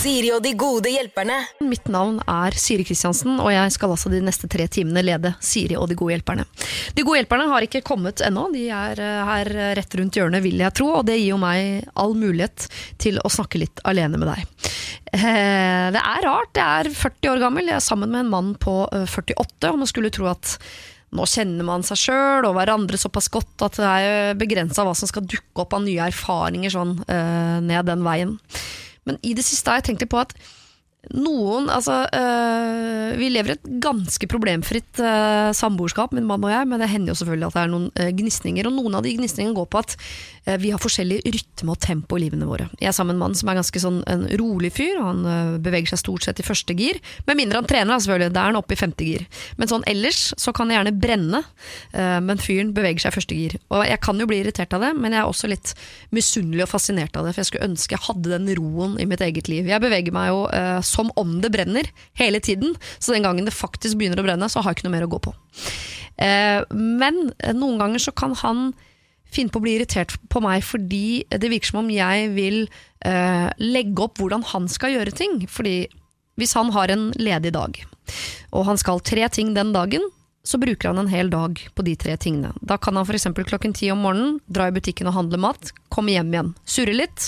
Siri og de gode hjelperne. Mitt navn er Siri Kristiansen, og jeg skal altså de neste tre timene lede Siri og De gode hjelperne. De gode hjelperne har ikke kommet ennå, de er eh, her rett rundt hjørnet, vil jeg tro, og det gir jo meg all mulighet til å snakke litt alene med deg. Eh, Det er rart, jeg er 40 år gammel, jeg er sammen med en mann på eh, 48, og man skulle tro at nå kjenner man seg sjøl og hverandre såpass godt at det er begrensa hva som skal dukke opp av nye erfaringer sånn eh, ned den veien. Men i det siste har jeg tenkt litt på at noen Altså, øh, vi lever et ganske problemfritt øh, samboerskap, min mann og jeg, men det hender jo selvfølgelig at det er noen øh, gnisninger. Og noen av de gnisningene går på at vi har forskjellig rytme og tempo i livene våre. Jeg er sammen med en mann som er ganske sånn en rolig fyr, og han øh, beveger seg stort sett i første gir. Med mindre han trener, selvfølgelig. Da er han oppe i femte gir. Men sånn ellers så kan det gjerne brenne, øh, men fyren beveger seg i første gir. Og jeg kan jo bli irritert av det, men jeg er også litt misunnelig og fascinert av det, for jeg skulle ønske jeg hadde den roen i mitt eget liv. Jeg beveger meg jo eh, som om det brenner hele tiden, så den gangen det faktisk begynner å brenne, så har jeg ikke noe mer å gå på. Eh, men eh, noen ganger så kan han finne på å bli irritert på meg fordi det virker som om jeg vil eh, legge opp hvordan han skal gjøre ting. Fordi hvis han har en ledig dag, og han skal tre ting den dagen, så bruker han en hel dag på de tre tingene. Da kan han f.eks. klokken ti om morgenen dra i butikken og handle mat, komme hjem igjen, surre litt.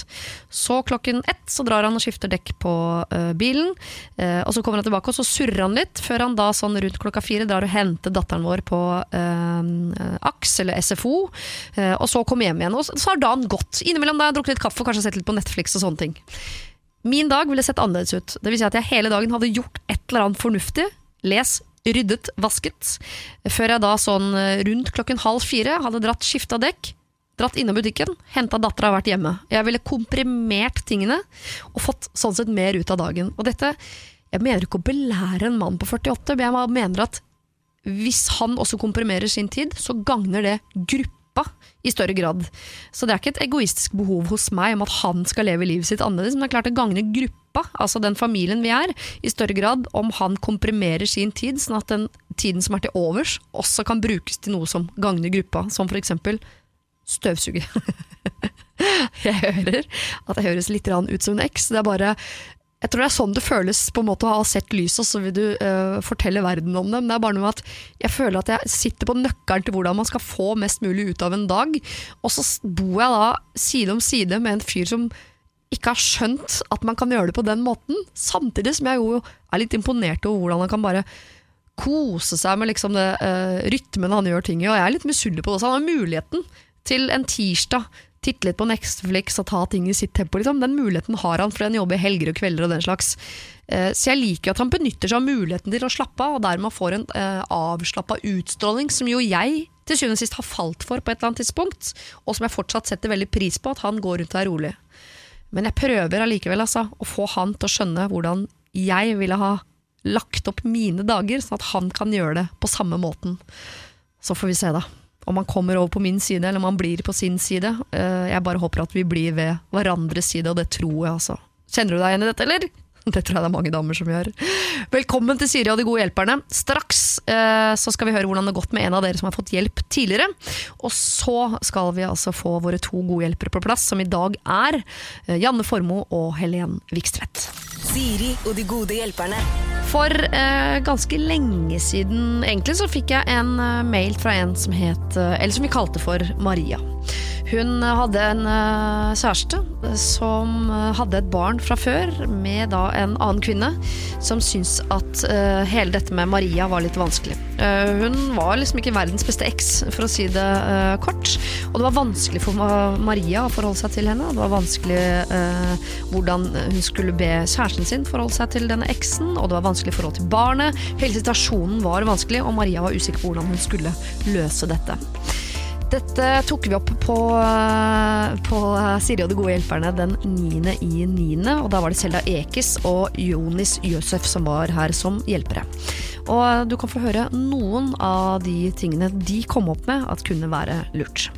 Så klokken ett så drar han og skifter dekk på eh, bilen, eh, og så kommer han tilbake og så surrer han litt, før han da sånn rundt klokka fire drar og henter datteren vår på eh, AKS eller SFO, og så kommer hjem igjen. Og så så har dagen gått. Innimellom da har jeg drukket litt kaffe og kanskje sett litt på Netflix og sånne ting. Min dag ville sett annerledes ut. Det vil si at jeg hele dagen hadde gjort et eller annet fornuftig. Les, ryddet, vasket. Før jeg da sånn eh, rundt klokken halv fire hadde dratt skifta dekk, dratt innom butikken, henta dattera og vært hjemme. Jeg ville komprimert tingene og fått sånn sett mer ut av dagen. Og dette, jeg mener ikke å belære en mann på 48, men jeg mener at hvis han også komprimerer sin tid, så gagner det gruppa i større grad. Så det er ikke et egoistisk behov hos meg om at han skal leve livet sitt annerledes, men det er klart det gagner gruppa, altså den familien vi er, i større grad om han komprimerer sin tid, sånn at den tiden som er til overs, også kan brukes til noe som gagner gruppa, som for eksempel støvsuge. jeg hører at det høres litt ut som en eks, det er bare jeg tror det er sånn det føles på en måte å ha sett lyset, og så vil du uh, fortelle verden om det. Men det er bare noe med at jeg føler at jeg sitter på nøkkelen til hvordan man skal få mest mulig ut av en dag. Og så bor jeg da side om side med en fyr som ikke har skjønt at man kan gjøre det på den måten. Samtidig som jeg jo er litt imponert over hvordan han kan bare kose seg med liksom det uh, rytmen han gjør ting i. Og jeg er litt misunnelig på det. Så han har muligheten til en tirsdag titte litt på Netflix og ta ting i sitt tempo. Liksom. Den muligheten har han fordi han jobber helger og kvelder og den slags. Eh, Så jeg liker at han benytter seg av muligheten til å slappe av, og dermed får en eh, avslappa utstråling, som jo jeg til syvende og sist har falt for på et eller annet tidspunkt, og som jeg fortsatt setter veldig pris på, at han går rundt og er rolig. Men jeg prøver allikevel altså, å få han til å skjønne hvordan jeg ville ha lagt opp mine dager, sånn at han kan gjøre det på samme måten. Så får vi se, da om han kommer over på min side, eller om han blir på sin side. Eh, Jeg bare håper at vi blir ved hverandres side, og det tror jeg altså. Kjenner du deg igjen i dette, eller? Det tror jeg det er mange damer som gjør. Velkommen til Siri og de gode hjelperne. Straks eh, så skal vi høre hvordan det har gått med en av dere som har fått hjelp tidligere. Og så skal vi altså få våre to gode hjelpere på plass, som i dag er eh, Janne Formoe og Helen Vikstvedt. Siri og de gode hjelperne. For eh, ganske lenge siden egentlig så fikk jeg en eh, mail fra en som het eh, Eller som vi kalte for Maria. Hun hadde en eh, kjæreste som eh, hadde et barn fra før med da en annen kvinne, som syntes at eh, hele dette med Maria var litt vanskelig. Hun var liksom ikke verdens beste eks, for å si det kort. Og det var vanskelig for Maria å forholde seg til henne. Det var vanskelig hvordan hun skulle be kjæresten sin forholde seg til denne eksen, og det var vanskelig forhold til barnet. Hele situasjonen var vanskelig, og Maria var usikker på hvordan hun skulle løse dette. Dette tok vi opp på, på Siri og de gode hjelperne den 9. i 9. Og da var det Selda Ekis og Jonis Jøsef som var her som hjelpere. Og du kan få høre noen av de tingene de kom opp med at kunne være lurt.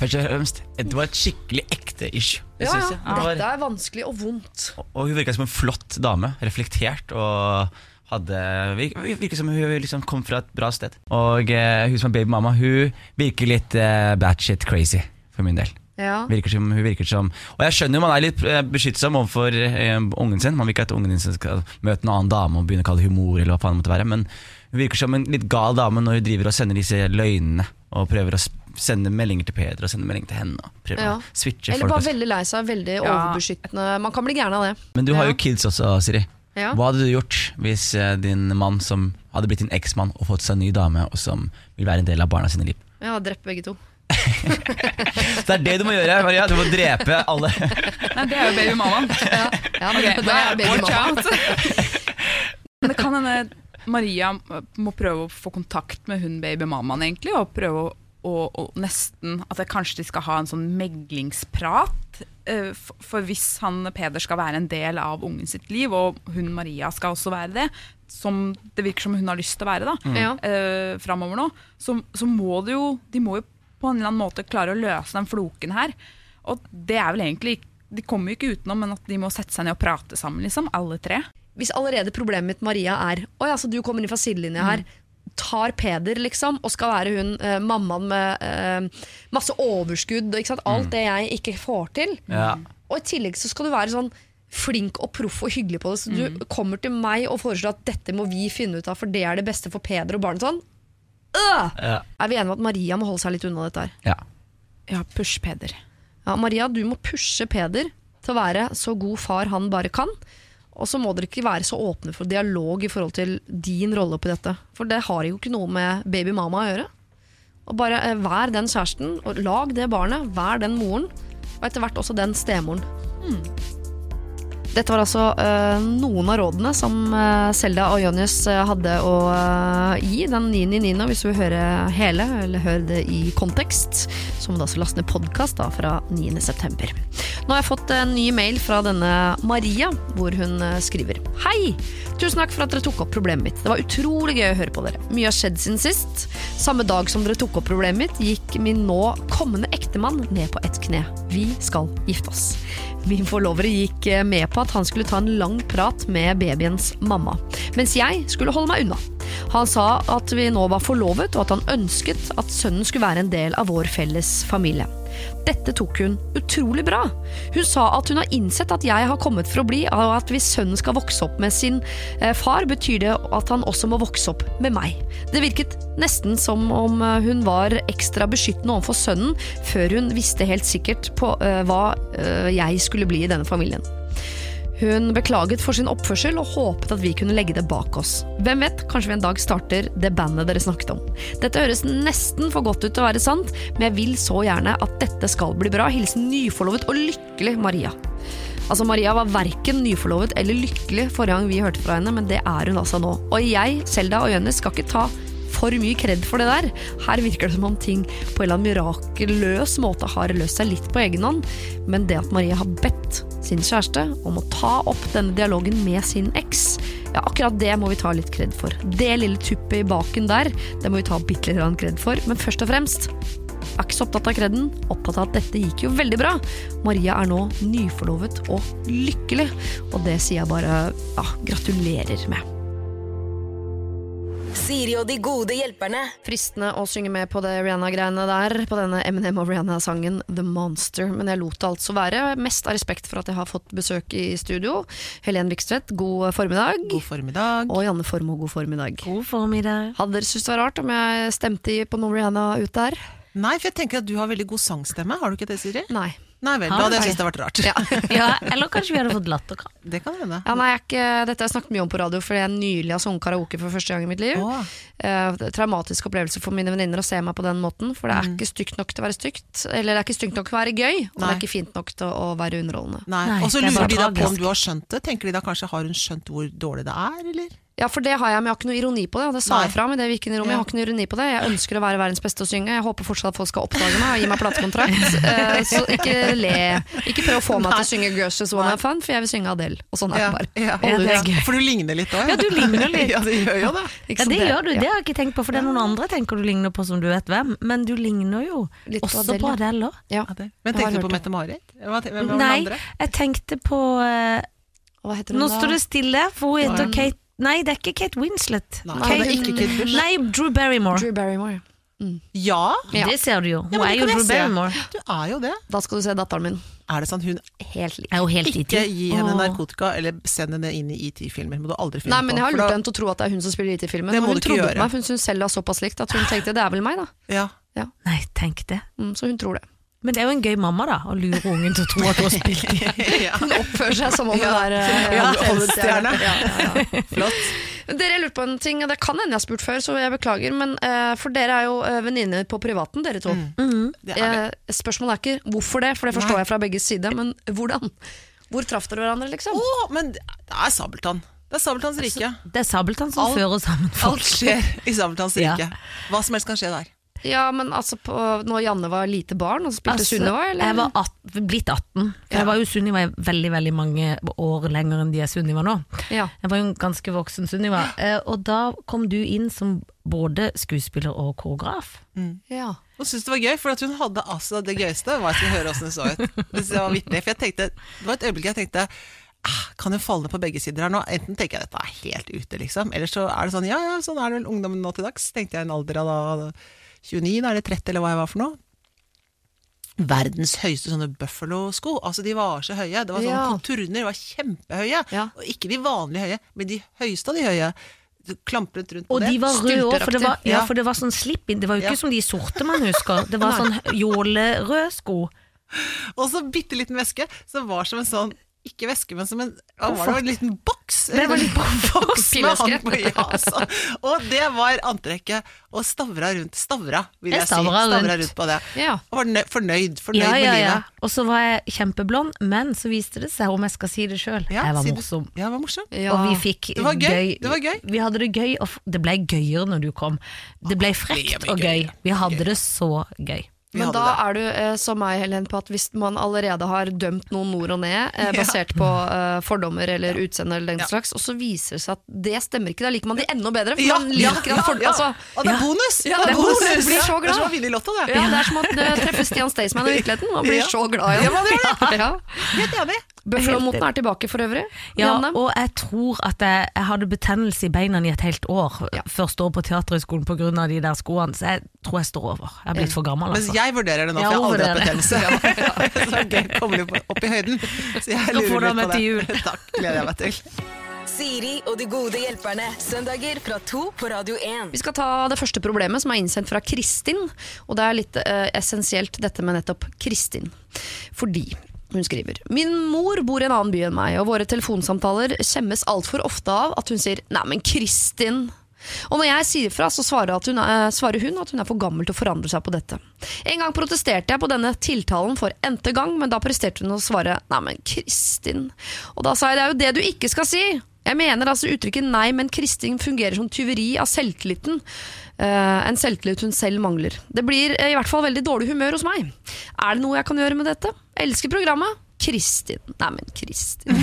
Først og fremst, det var et skikkelig ekte issue. det ja, jeg. Dette er vanskelig og vondt. Og hun virka som en flott dame. Reflektert og hadde vir- Virker som hun liksom kom fra et bra sted. Og eh, hun som er babymamma, hun virker litt eh, batshit crazy, for min del. Ja. Virker som, hun virker som Og jeg skjønner jo man er litt eh, beskyttsom overfor eh, ungen sin. Man vil ikke at ungen sin skal møte en annen dame og begynne å kalle humor, eller hva faen det måtte være. Men hun virker som en litt gal dame når hun driver og sender disse løgnene. Og prøver å sende meldinger til Peder og sende meldinger til henne. Og prøver Ja. å switche Eller folk. bare veldig lei seg, veldig Ja. overbeskyttende. Man kan bli gæren av det. Men du har Ja. jo kids også, Siri. Ja. Hva hadde du gjort hvis eh, din mann som hadde blitt din eksmann og fått seg en ny dame, og som vil være en del av barna sine liv? Jeg har drept begge to. Så det er det du må gjøre, Maria. Du må drepe alle. Nei, det er jo babymammaen. Ja, ja men Ok, det er babymammaen. Men det kan hende Maria må prøve å få kontakt med hun babymammaen, egentlig, og prøve å, å, å nesten At kanskje de skal ha en sånn meglingsprat. Eh, For, hvis han Peder skal være en del av ungen sitt liv, og hun Maria skal også være det, som det virker som hun har lyst til å være da, Ja. eh, framover nå, så, så må det jo De må jo på en eller annen måte klare å løse den floken her. Og det er vel egentlig De kommer jo ikke utenom, men at de må sette seg ned og prate sammen, liksom. Alle tre. Hvis allerede problemet mitt Maria er Oi, altså du kommer inn fra sidelinja her Tar Peder liksom Og skal være hun eh, mammaen med eh, Masse overskudd og? Alt det jeg ikke får til Ja. Og i tillegg så skal du være sånn Flink og proff og hyggelig på det Så du kommer til meg og foreslår at dette må vi finne ut av For det er det beste for Peder og barnet sånn øh! Ja. Er vi enige om at Maria må holde seg litt unna dette her? ja. Ja, push Peder. Ja, Maria, du må pushe Peder til å være så god far han bare kan. Og så må dere ikke være så åpne for dialog i forhold til din rolle oppi dette. For det har jo ikke noe med babymama å gjøre. Og bare eh, Vær den kjæresten, og lag det barnet. Vær den moren. Og etter hvert også den stemoren. Dette var altså uh, noen av rådene som uh, Selda og Jonjus eh, hadde å uh, gi den 9.9. Hvis du vil høre hele, eller hør det i kontekst, så må du altså laste ned podkast fra 9.9. Nå har jeg fått en ny mail fra denne Maria, hvor hun skriver Hei! Tusen takk for at dere tok opp problemet mitt. Det var utrolig gøy å høre på dere. Mye har skjedd siden sist. Samme dag som dere tok opp problemet mitt, gikk min nå kommende ektemann ned på ett kne. Vi skal gifte oss. Min forlovere gikk eh, med på at han skulle ta en lang prat med babyens mamma, mens jeg skulle holde meg unna. Han sa at vi nå var forlovet, og at han ønsket at sønnen skulle være en del av vår felles familie. Dette tok hun utrolig bra. Hun sa at hun har innsett at jeg har kommet for å bli, og at hvis sønnen skal vokse opp med sin eh, far, betyr det at han også må vokse opp med meg. Det virket nesten som om eh, hun var ekstra beskyttende overfor sønnen, før hun visste helt sikkert på eh, hva jeg skulle bli i denne familien. Hun beklaget for sin oppførsel og håpet at vi kunne legge det bak oss. Hvem vet, kanskje vi en dag starter det bandet dere snakket om. Dette høres nesten for godt ut til å være sant, men jeg vil så gjerne at dette skal bli bra. Hilsen nyforlovet og lykkelig Maria. Altså Maria var verken nyforlovet eller lykkelig forrige gang vi hørte fra henne, men det er hun altså nå. Og jeg, Selda og Jønnes skal ikke ta for mye kred for det der. Her virker det som om ting på en eller annen mirakuløs måte har løst seg litt på egen hånd, men det at Maria har bedt sin kjæreste om å ta opp denne dialogen med sin eks, ja, akkurat det må vi ta litt kred for. Det lille tuppet i baken der, det må vi ta bitte litt kred for, men først og fremst jeg er ikke så opptatt av kreden, opptatt av at dette gikk jo veldig bra. Maria er nå nyforlovet og lykkelig, og det sier jeg bare ja, gratulerer med. Siri og de gode hjelperne. Fristende å synge med på det Rihanna-greiene der, på denne Eminem og Rihanna-sangen The Monster, men jeg lot det altså være. Mest av respekt for at jeg har fått besøk i studio. Helen Vikstvedt, god formiddag. God formiddag. Og Janne Formoe, god formiddag. God formiddag. Hadde dere syntes det var rart om jeg stemte på noe Rihanna ut der? Nei, for jeg tenker at du har veldig god sangstemme. Har du ikke det, Siri? Nei. Nei vel, da hadde jeg det? syntes det vært rart. Ja. Ja, eller kanskje vi hadde fått latterkrampe. Det kan hende. Ja, nei, jeg er ikke, dette har jeg snakket mye om på radio, fordi jeg nylig har sunget karaoke for første gang i mitt liv. Åh. Eh, traumatisk opplevelse for mine venninner å se meg på den måten. For det er Mm. ikke stygt nok til å være stygt. Eller det er ikke stygt nok til å være gøy, og det er ikke fint nok til å være underholdende. Nei. Nei, Og så er lurer de da på om du har skjønt det. Tenker de da kanskje har hun skjønt hvor dårlig det er, eller? Ja, for det har jeg, men jeg har ikke noe ironi på det. Og det sa Nei. jeg fra med det Viken-rommet. Jeg har ikke noe ironi på det. Jeg ønsker å være verdens beste å synge. Jeg håper fortsatt at folk skal oppdage meg og gi meg platekontrakt. uh, så ikke le. Ikke prøv å få meg til å synge Girls Just Wanna Have Fun, for jeg vil synge Adele. Og sånn er det bare. ja. ja, det er gøy. For du ligner litt òg. Ja, du ligner litt. ja, det gjør jo det. Ja, det gjør du, det har jeg ikke tenkt på, for det er noen andre tenker du ligner på som du vet hvem, men du ligner jo Litt også på Adele, Adele òg. Ja. Ja. Men tenkte du på. Mette-Marit? Nei, andre? jeg tenkte på eh, Hva heter hun Nå da? står det stille, for hun heter Kate Nei, det er ikke Kate Winslet. Nei, Kate, det er ikke Kate Bush. Nei, Drew Barrymore. Drew Barrymore. Ja, Ja. Det ser du jo. Hun Ja, er jo Drew. Barrymore. du er jo det. Da skal du se datteren min. Er det sånn hun Helt. Er jo helt ikke IT. gi henne narkotika, eller send henne inn i ET-filmer? Må du aldri finne Nei, men jeg har lurt henne til å tro at det er hun som spiller IT-filmen. Og hun trodde gjøre. på meg, for hun syns selv det var såpass likt at hun tenkte det er vel meg, da. Ja. Nei, tenk det. Mm, så hun tror det. Men det er jo en gøy mamma, da, å lure ungen til å tro at hun har spilt i Hun oppfører seg som om hun er eh, Ja, Hollywood-stjerne. Ja, ja, ja. Flott. Dere lurer på en ting, det kan hende jeg har spurt før, så jeg beklager. Men uh, For dere er jo uh, venninner på privaten, dere to. Det er det. Uh, spørsmålet er ikke hvorfor det, for det forstår Nei. jeg fra begges side, men hvordan? Hvor traff dere hverandre, liksom? Oh, men det er Sabeltann. Det er Sabeltanns rike. Det er Sabeltann som Alt- fører sammen folk. Alt skjer i Sabeltanns Ja. rike. Hva som helst kan skje der. Ja, men altså på, Når Janne var lite barn og spilte Altså, Sunniva, eller? Jeg var at, blitt 18. For Jeg var jo Sunniva i veldig veldig mange år lenger enn de er Sunniva nå. Ja. Jeg var jo en ganske voksen Sunniva. Eh, Og da kom du inn som både skuespiller og koreograf. ja. Hun syntes det var gøy, for at hun hadde altså det gøyeste var at jeg skulle høre åssen det så ut. Hvis jeg var vittig. For jeg tenkte, det var et øyeblikk jeg tenkte ah, kan hun falle ned på begge sider her nå? Enten tenker jeg dette er helt ute, liksom. Eller så er det sånn, ja ja, sånn er det vel ungdommen nå til dags. Tenkte jeg i en alder av da 29, da, eller 30, eller hva jeg var for noe. Verdens høyeste sånne Buffalo-sko. Altså, de var så høye. Det var sånne Ja. konturner, de var kjempehøye. Ja. Og ikke de vanlige høye, men de høyeste av de høye. Klampret rundt på Og det. de var røde òg, for, det var- ja, for det var sånn slip-in. Det var jo ikke Ja. som de sorte man husker. Det var sånn jålerød sko. Og så bitte liten veske, som var som en sånn ikke væske, men som en, oh, var det, en liten boks. Det var en liten boks med han på, ja, altså. Og det var antrekket. Og stavra rundt. Stavra, vil Jeg jeg, si. stavra Stavra rundt. rundt på det. Ja. Og var fornøyd. Fornøyd Ja, ja, med livet. Og så var jeg kjempeblond, men så viste det seg, om jeg skal si det sjøl, Ja, jeg var si morsom. Ja, det var morsom. Ja. Og vi fikk Det var gøy. gøy. Det var gøy. Vi hadde det gøy, og det ble gøyere når du kom. Det ble frekt og gøy. gøy. Vi hadde det så gøy. Men da det. er du eh, som meg, Helen, på at hvis man allerede har dømt noen nord og ned, eh, basert på eh, fordommer eller utseende eller den Ja. slags, og så viser det seg at det stemmer ikke, da liker man de enda bedre. For Ja, man liker ja, at for, ja. altså, Og det er Ja. bonus! Ja, det er bonus. Du blir så Det er som glad. å vinne i Lotto, det. ja, det er som å eh, treffe Stian Staysman i virkeligheten. Man blir Ja. så glad i Ja, man ham. Ja. Helt enig. Buffalo-moten er tilbake for øvrig. Ja, Janne. og jeg tror at jeg, jeg hadde betennelse i beina i et helt år. Ja. Første år på Teaterhøgskolen pga. de der skoene, så jeg tror jeg står over. Jeg er blitt for gammel, Mens altså. jeg vurderer det nå, for jeg har aldri hatt betennelse. Så gøy, kommer jo opp i høyden. Så jeg Skal få lurer deg litt med på til det. jul. Takk, gleder jeg meg til. Siri og de gode hjelperne. Søndager fra to på Radio 1. Vi skal ta det første problemet som er innsendt fra Kristin. Og det er litt eh, essensielt dette med nettopp Kristin. Fordi hun skriver Min mor bor i en annen by enn meg, og våre telefonsamtaler kjemmes altfor ofte av at hun sier 'Nei, men Kristin'. Og når jeg sier fra, så svarer, hun er, svarer hun at hun er for gammel til å forandre seg på dette. En gang protesterte jeg på denne tiltalen for n-te gang, men da presterte hun å svare 'nei, men Kristin'. Og da sa jeg 'det er jo det du ikke skal si'. Jeg mener altså uttrykket 'nei, men Kristin' fungerer som tyveri av selvtilliten. Uh, en selvtillit hun selv mangler. Det blir uh, i hvert fall veldig dårlig humør hos meg. Er det noe jeg kan gjøre med dette? Jeg elsker programmet. Kristin. Nei, men Kristin.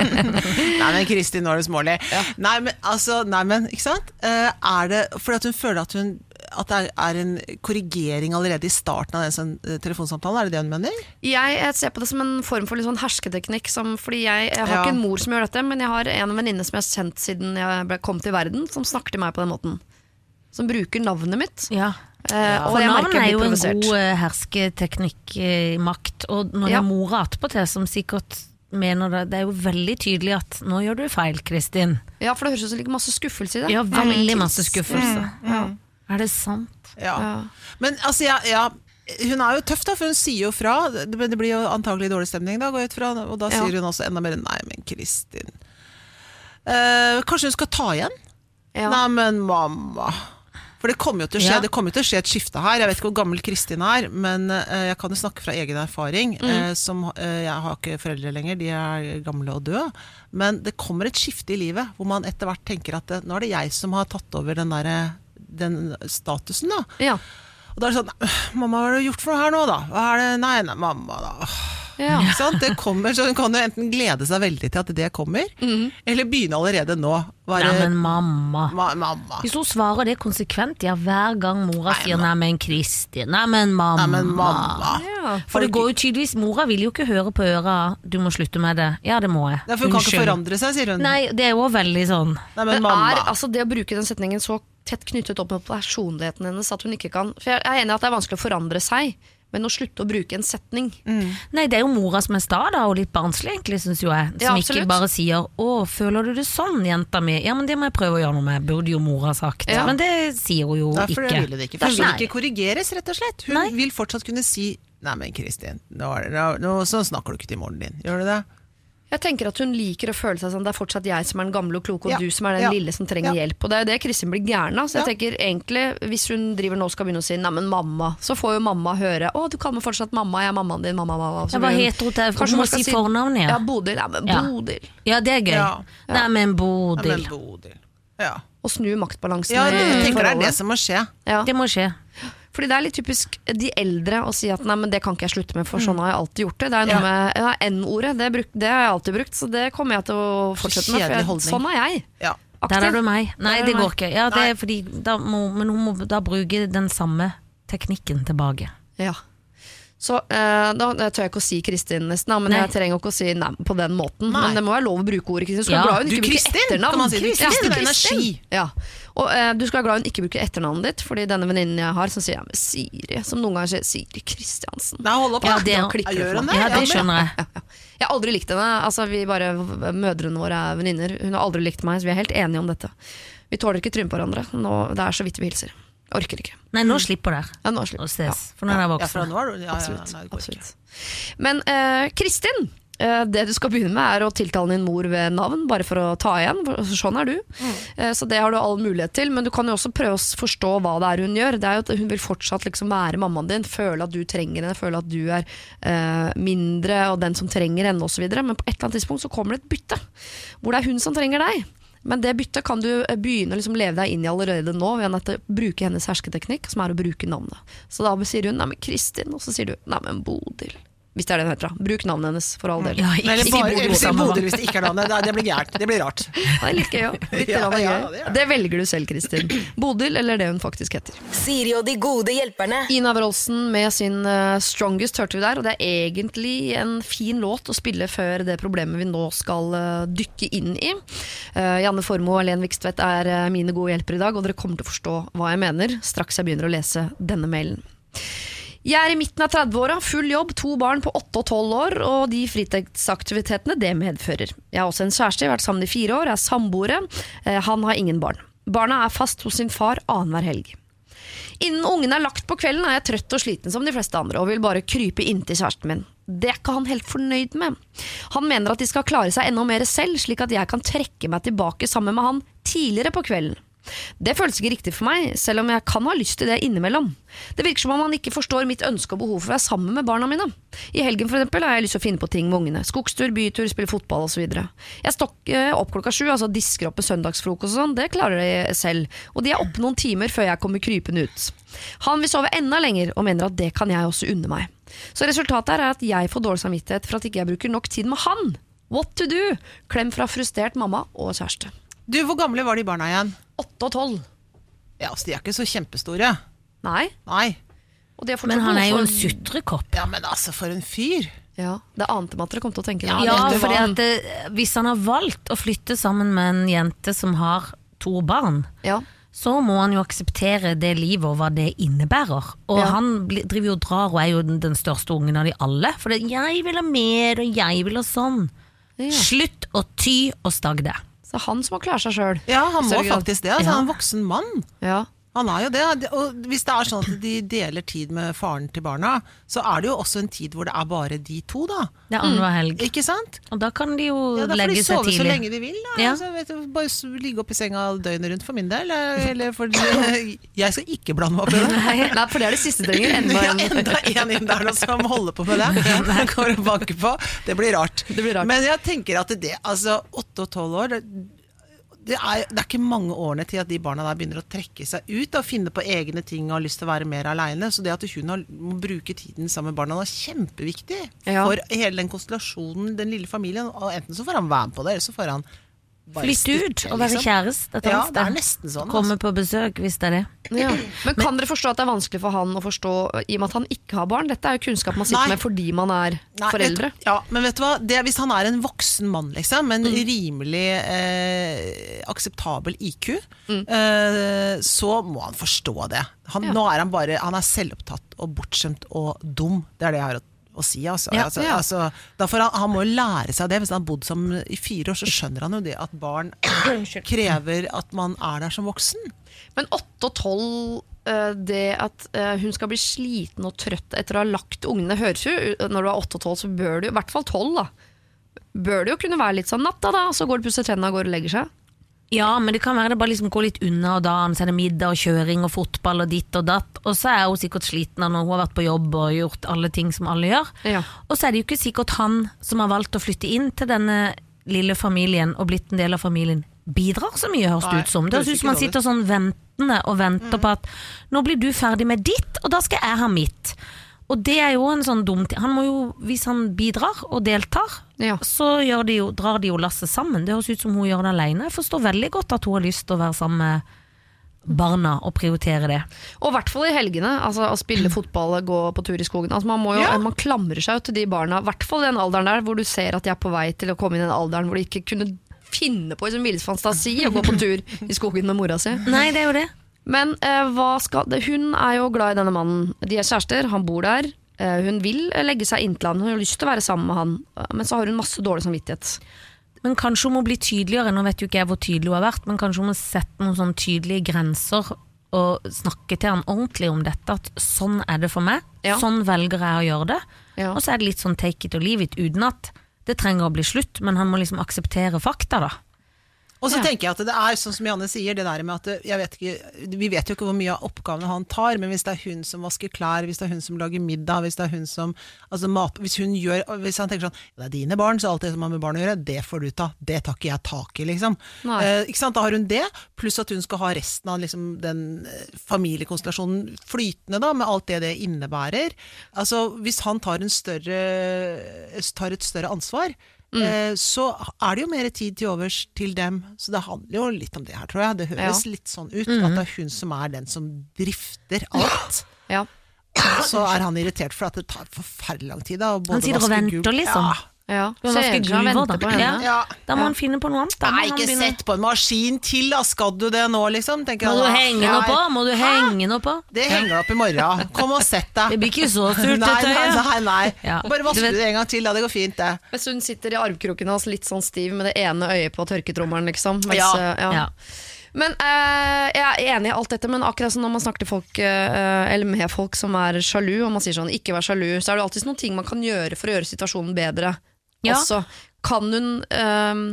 Nei, men Kristin, nå er du smålig. Nei, men altså, nei, men, ikke sant? Uh, er det fordi at hun føler at hun at det er, en korrigering allerede i starten av den eh, telefonsamtalen? Er det det hun mener? Jeg, jeg ser på det som en form for litt sånn hersketeknikk. Som, fordi jeg, jeg har Ja. ikke en mor som gjør dette, men jeg har en venninne som jeg har kjent siden jeg ble, kom til verden, som snakker til meg på den måten. Som bruker navnet mitt. Ja. Ja. For navnet navn er jo en god eh, hersketeknikk, eh, makt. Og når Ja. det er mora attpåtil som sikkert mener det, det er jo veldig tydelig at 'nå gjør du feil, Kristin'. Ja, for det høres ut som det ligger masse skuffelse i det. Ja, veldig masse skuffelse. Ja. Er det sant? Ja. Ja. Men altså, ja, ja, hun er jo tøff, da, for hun sier jo fra. Men det blir jo antagelig dårlig stemning, da, går jeg ut fra. Og da sier hun også enda mer 'nei, men Kristin'. Eh, kanskje hun skal ta igjen? Ja. Nei, men mamma. For det kommer jo til å skje. Det kommer jo til å skje et skifte her. Jeg vet ikke hvor gammel Kristin er, men eh, jeg kan jo snakke fra egen erfaring. eh, som, eh, jeg har ikke foreldre lenger, de er gamle og døde. Men det kommer et skifte i livet hvor man etter hvert tenker at det, nå er det jeg som har tatt over den, der, den statusen. da Ja. og da er det sånn «Øh, Mamma, hva har du gjort for noe her nå, da? Hva er det? Nei, nei, mamma, da. Ja. Ikke sant? Det kommer, så Hun kan jo enten glede seg veldig til at det kommer, eller begynne allerede nå. Bare, Nei, men mamma. ma mamma. Hvis hun svarer det konsekvent, ja, hver gang mora sier 'nei, men Kristin', 'nei, men mamma'. Nei, men mamma. Ja. For det går jo tydeligvis Mora vil jo ikke høre på øra 'du må slutte med det'. Ja, det må jeg. Nei, for hun kan ikke forandre seg, sier hun. Nei, det er jo veldig sånn. Nei, men Men mamma. er altså det å bruke den setningen så tett knyttet opp med personligheten hennes at hun ikke kan For jeg er enig i at det er vanskelig å forandre seg, men å slutte å bruke en setning Nei, det er jo mora som er sta, da, og litt barnslig, egentlig, syns jo jeg. Som Ja, ikke bare sier 'Å, føler du det sånn, jenta mi?' Ja, men det må jeg prøve å gjøre noe med, burde jo mora sagt. Ja. Men det sier hun jo Derfor ikke. vil det ikke. For hun vil ikke korrigeres, rett og slett. Hun Nei. vil fortsatt kunne si Nei, men Kristin, nå, nå, nå, sånn snakker du ikke til moren din. Gjør du det? Jeg tenker at hun liker å føle seg sånn Det er fortsatt jeg som er den gamle og kloke, og Ja. du som er den Ja. lille som trenger Ja. hjelp. Og det er jo det Kristin blir gæren av. Så jeg Ja. tenker egentlig, hvis hun driver nå og skal begynne å si 'neimen, mamma', så får jo mamma høre 'å, du kaller meg fortsatt mamma, jeg er mammaen din, mamma, mamma'. Så hva heter hun til- Kanskje hun må si fornavnet, ja. Ja, Bodil. Ja, men Bodil. Ja, det er gøy. Ja. Nei, men Ja, Bodil. men Bodil. Ja, Og snu maktbalansen ja jeg tenker det er det som må skje. Ja. Det må skje. Fordi det er litt typisk de eldre å si at nei, men det kan ikke jeg slutte med, for sånn har jeg alltid gjort det. Det er noe Ja. med ja, N-ordet, det, bruk- det har jeg alltid brukt, så det kommer jeg til å fortsette med. For jeg, sånn er jeg. Ja. Der er du meg. Nei, det går ikke. Ja, det er fordi da må, Men hun må da bruke den samme teknikken tilbake. Ja. Så eh, da tør jeg ikke å si Kristin nesten, men Nei. jeg trenger ikke å si nei på den måten. Nei. Men det må være lov å bruke ordet Kristin. Du skal Ja. være glad hun Du, ikke bruker etternavn. si. Du, Kristin, er energi. Ja. Og eh, du skal være glad hun ikke bruker etternavnet ditt, fordi denne venninnen jeg har som sier ja, men Siri, som noen ganger sier Siri Kristiansen. Nei, hold opp, Ja, det- Da klikker det gjør for meg. Ja, det skjønner jeg. Ja. Jeg har aldri likt henne. Altså, vi bare, mødrene våre er venninner. Hun har aldri likt meg, så vi er helt enige om dette. Vi tåler ikke trynet på hverandre. Nå, det er så vidt vi hilser. Orker ikke. Nei, nå slipper dere Ja, nå slipper. det å ses, for nå er dere Ja, for nå ja, ja, Absolutt. nei, det absolutt. Men uh, Kristin, uh, det du skal begynne med er å tiltale din mor ved navn, bare for å ta igjen. Sånn er du. Mm. Uh, så det har du all mulighet til. Men du kan jo også prøve å forstå hva det er hun gjør. Det er jo at Hun vil fortsatt liksom være mammaen din, føle at du trenger henne, føle at du er mindre og den som trenger henne osv. Men på et eller annet tidspunkt så kommer det et bytte, hvor det er hun som trenger deg. Men det byttet kan du eh, begynne å liksom leve deg inn i allerede nå, ved å bruke hennes hersketeknikk, som er å bruke navnet. Så da sier hun 'nei, men Kristin', og så sier du 'nei, men Bodil'. Hvis det er det hun heter. da. Bruk navnet hennes, for all del. Ja, ikke Eller bare si Bodil hvis det ikke er navnet. Det, det blir gærent. Det blir rart. Det er litt gøy. Litt Ja, ja, det er det. velger du selv, Kristin. Bodil, eller det hun faktisk heter. Siri og de gode hjelperne. Ina Wroldsen med sin eh, 'Strongest' hørte vi der, og det er egentlig en fin låt å spille før det problemet vi nå skal eh, dykke inn i. Eh, Janne Formoe og Len Vikstvedt er mine gode hjelpere i dag, og dere kommer til å forstå hva jeg mener straks jeg begynner å lese denne mailen. Jeg er i midten av 30-åra, full jobb, to barn på 8 og 12 år, og de fritidsaktivitetene det medfører. Jeg har også en kjæreste, jeg har vært sammen i fire år, jeg er samboere. Eh, Han har ingen barn. Barna er fast hos sin far annenhver helg. Innen ungene er lagt på kvelden er jeg trøtt og sliten som de fleste andre og vil bare krype inntil kjæresten min. Det er ikke han helt fornøyd med. Han mener at de skal klare seg enda mer selv, slik at jeg kan trekke meg tilbake sammen med han tidligere på kvelden. Det føles ikke riktig for meg, selv om jeg kan ha lyst til det innimellom. Det virker som om han ikke forstår mitt ønske og behov for å være sammen med barna mine. I helgen for eksempel har jeg lyst til å finne på ting med ungene. Skogstur, bytur, spille fotball osv. Jeg stokker opp klokka sju, altså disker opp med søndagsfrokost og sånn, det klarer de selv. Og de er oppe noen timer før jeg kommer krypende ut. Han vil sove enda lenger, og mener at det kan jeg også unne meg. Så resultatet her er at jeg får dårlig samvittighet for at ikke jeg bruker nok tid med han. What to do? Klem fra frustrert mamma og kjæreste. Du, Hvor gamle var de barna igjen? Åtte og tolv. Ja, altså, De er ikke så kjempestore. Nei. Nei. Og de Men han er jo en sutrekopp. Ja, Men altså, for en fyr! Ja, Det ante meg at dere kom til å tenke det. Ja, Ja, fordi at det, hvis han har valgt å flytte sammen med en jente som har to barn, Ja. så må han jo akseptere det livet og hva det innebærer. Og Ja. han driver jo og drar og er jo den, den største ungen av de alle. For det, 'jeg vil ha mer', og 'jeg vil ha sånn'. Ja. Slutt å ty og stagg det. Så han som må klare seg sjøl. Ja, han må faktisk det. Altså, Ja. Han er en voksen mann. Ja. Han er jo det. Og hvis det er sånn at de deler tid med faren til barna, så er det jo også en tid hvor det er bare de to, da. Det er annenhver helg. Ikke sant? Og da kan de jo Ja, Da får de legge de sove så lenge de vil. Da. Ja. Altså, vet du, bare ligge opp i senga døgnet rundt for min del. Eller, for, jeg skal ikke blande meg opp i det. Nei, nei, for det er det siste døgnet. Enda Ja, en. enda en inn der nå som holder på med det. Går og banker på. Det blir rart. Det blir rart. Men jeg tenker at det, altså åtte og tolv år det, det, er, det er ikke mange årene til at de barna der begynner å trekke seg ut og finne på egne ting og har lyst til å være mer aleine. Så det at hun har, må bruke tiden sammen med barna er kjempeviktig Ja. for hele den konstellasjonen, den lille familien. Og enten så får han være med på det, eller så får han Flytte ut og være liksom. kjæreste et annet det er sted. nesten sånn. Komme Altså. på besøk hvis det er det. Ja. Men kan dere forstå at det er vanskelig for han å forstå i og med at han ikke har barn? Dette er jo kunnskap man sitter Nei. med fordi man er Nei, foreldre. Vet, ja, men vet du hva? Det, hvis han er en voksen mann, liksom, med Mm. en rimelig eh, akseptabel IQ, Mm. eh, så må han forstå det. Han, Ja. Nå er han bare Han er selvopptatt og bortskjemt og dum. Det er det jeg har å, å si. Altså. Ja, altså, ja. altså, derfor, han, han må jo lære seg det. Hvis han har bodd som i fire år, så skjønner han jo det at barn krever at man er der som voksen. Men 8 og 12, eh, det at eh, hun skal bli sliten og trøtt etter å ha lagt ungene høres jo Når du er 8 og 12, så bør du i hvert fall 12, da. Bør det jo kunne være litt sånn natta, da, så går du pusser tennene og går og legger seg. Ja, men det kan være det bare liksom går litt unna, og da så er det middag og kjøring og fotball og ditt og datt. Og så er hun sikkert sliten av når hun har vært på jobb og gjort alle ting som alle gjør. Ja. Og så er det jo ikke sikkert han som har valgt å flytte inn til denne lille familien og blitt en del av familien, bidrar så mye, høres det ut som. Som han ikke sitter sånn ventende og venter på at nå blir du ferdig med ditt, og da skal jeg ha mitt. Og det er jo en sånn dum ting. Han må jo, hvis han bidrar og deltar, Ja. så de jo, drar de jo lasset sammen. Det høres ut som hun gjør det alene. Jeg forstår veldig godt at hun har lyst til å være sammen med barna og prioritere det. Og i hvert fall i helgene. Altså Å spille fotball, gå på tur i skogen. Altså Man, må jo, Ja. man klamrer seg jo til de barna, i hvert fall i den alderen der hvor du ser at de er på vei til å komme i den alderen hvor de ikke kunne finne på i sin villeste fantasi å gå på tur i skogen med mora si. Nei, det er jo det. Men eh, hva skal det? hun er jo glad i denne mannen. De er kjærester, han bor der. Eh, hun vil legge seg inntil han, hun har lyst til å være sammen med han. Eh, Men så har hun masse dårlig samvittighet. Men kanskje hun må bli tydeligere, nå vet jo ikke jeg hvor tydelig hun har vært, men kanskje hun må sette noen sånne tydelige grenser og snakke til han ordentlig om dette, at sånn er det for meg, Ja. sånn velger jeg å gjøre det. Ja. Og så er det litt sånn take it or leave it, uten at det trenger å bli slutt, men han må liksom akseptere fakta da. Og så Ja. tenker jeg at det er sånn som Janne sier, det der med at jeg vet ikke, Vi vet jo ikke hvor mye av oppgavene han tar, men hvis det er hun som vasker klær, hvis det er hun som lager middag, hvis det er hun som altså mat, Hvis hun gjør Hvis han tenker sånn Det er dine barn, så alt det som har med barn å gjøre, det får du ta. Det tar ikke jeg tak i, liksom. Eh, ikke sant? Da har hun det, pluss at hun skal ha resten av liksom, den eh, familiekonstellasjonen flytende, da, med alt det det innebærer. Altså, hvis han tar, en større, tar et større ansvar, Mm. eh, så er det jo mer tid til overs til dem. Så det handler jo litt om det her, tror jeg. Det høres litt sånn ut. At det er hun som er den som drifter alt. Ja. Så er han irritert for at det tar forferdelig lang tid. Da, både Han sitter og venter, liksom. Ja. Ja. Ser vasker seg og da. på henne. Ja. Ja. Da må han finne på noe annet. Da Nei, ikke begynne- sett på en maskin til, da! Skal du det nå, liksom? Tenker Må du henge noe på? Må du henge noe på? Det henger opp i morgen. Kom og sett deg. Det blir ikke så surt, Nei, dette. nei, ja. nei, nei. Ja. Bare Du vask vet- det en gang til, da. Det går fint, det. Hvis hun sitter i armkroken hans litt sånn stiv med det ene øyet på tørketrommelen, liksom. Mens, Ja. eh, ja. Ja. Men eh, Jeg er enig i alt dette, men akkurat som når man snakker til folk eh, Eller med folk som er sjalu, og man sier sånn 'ikke vær sjalu', så er det alltid noen ting man kan gjøre for å gjøre situasjonen bedre. Ja. Også kan hun um,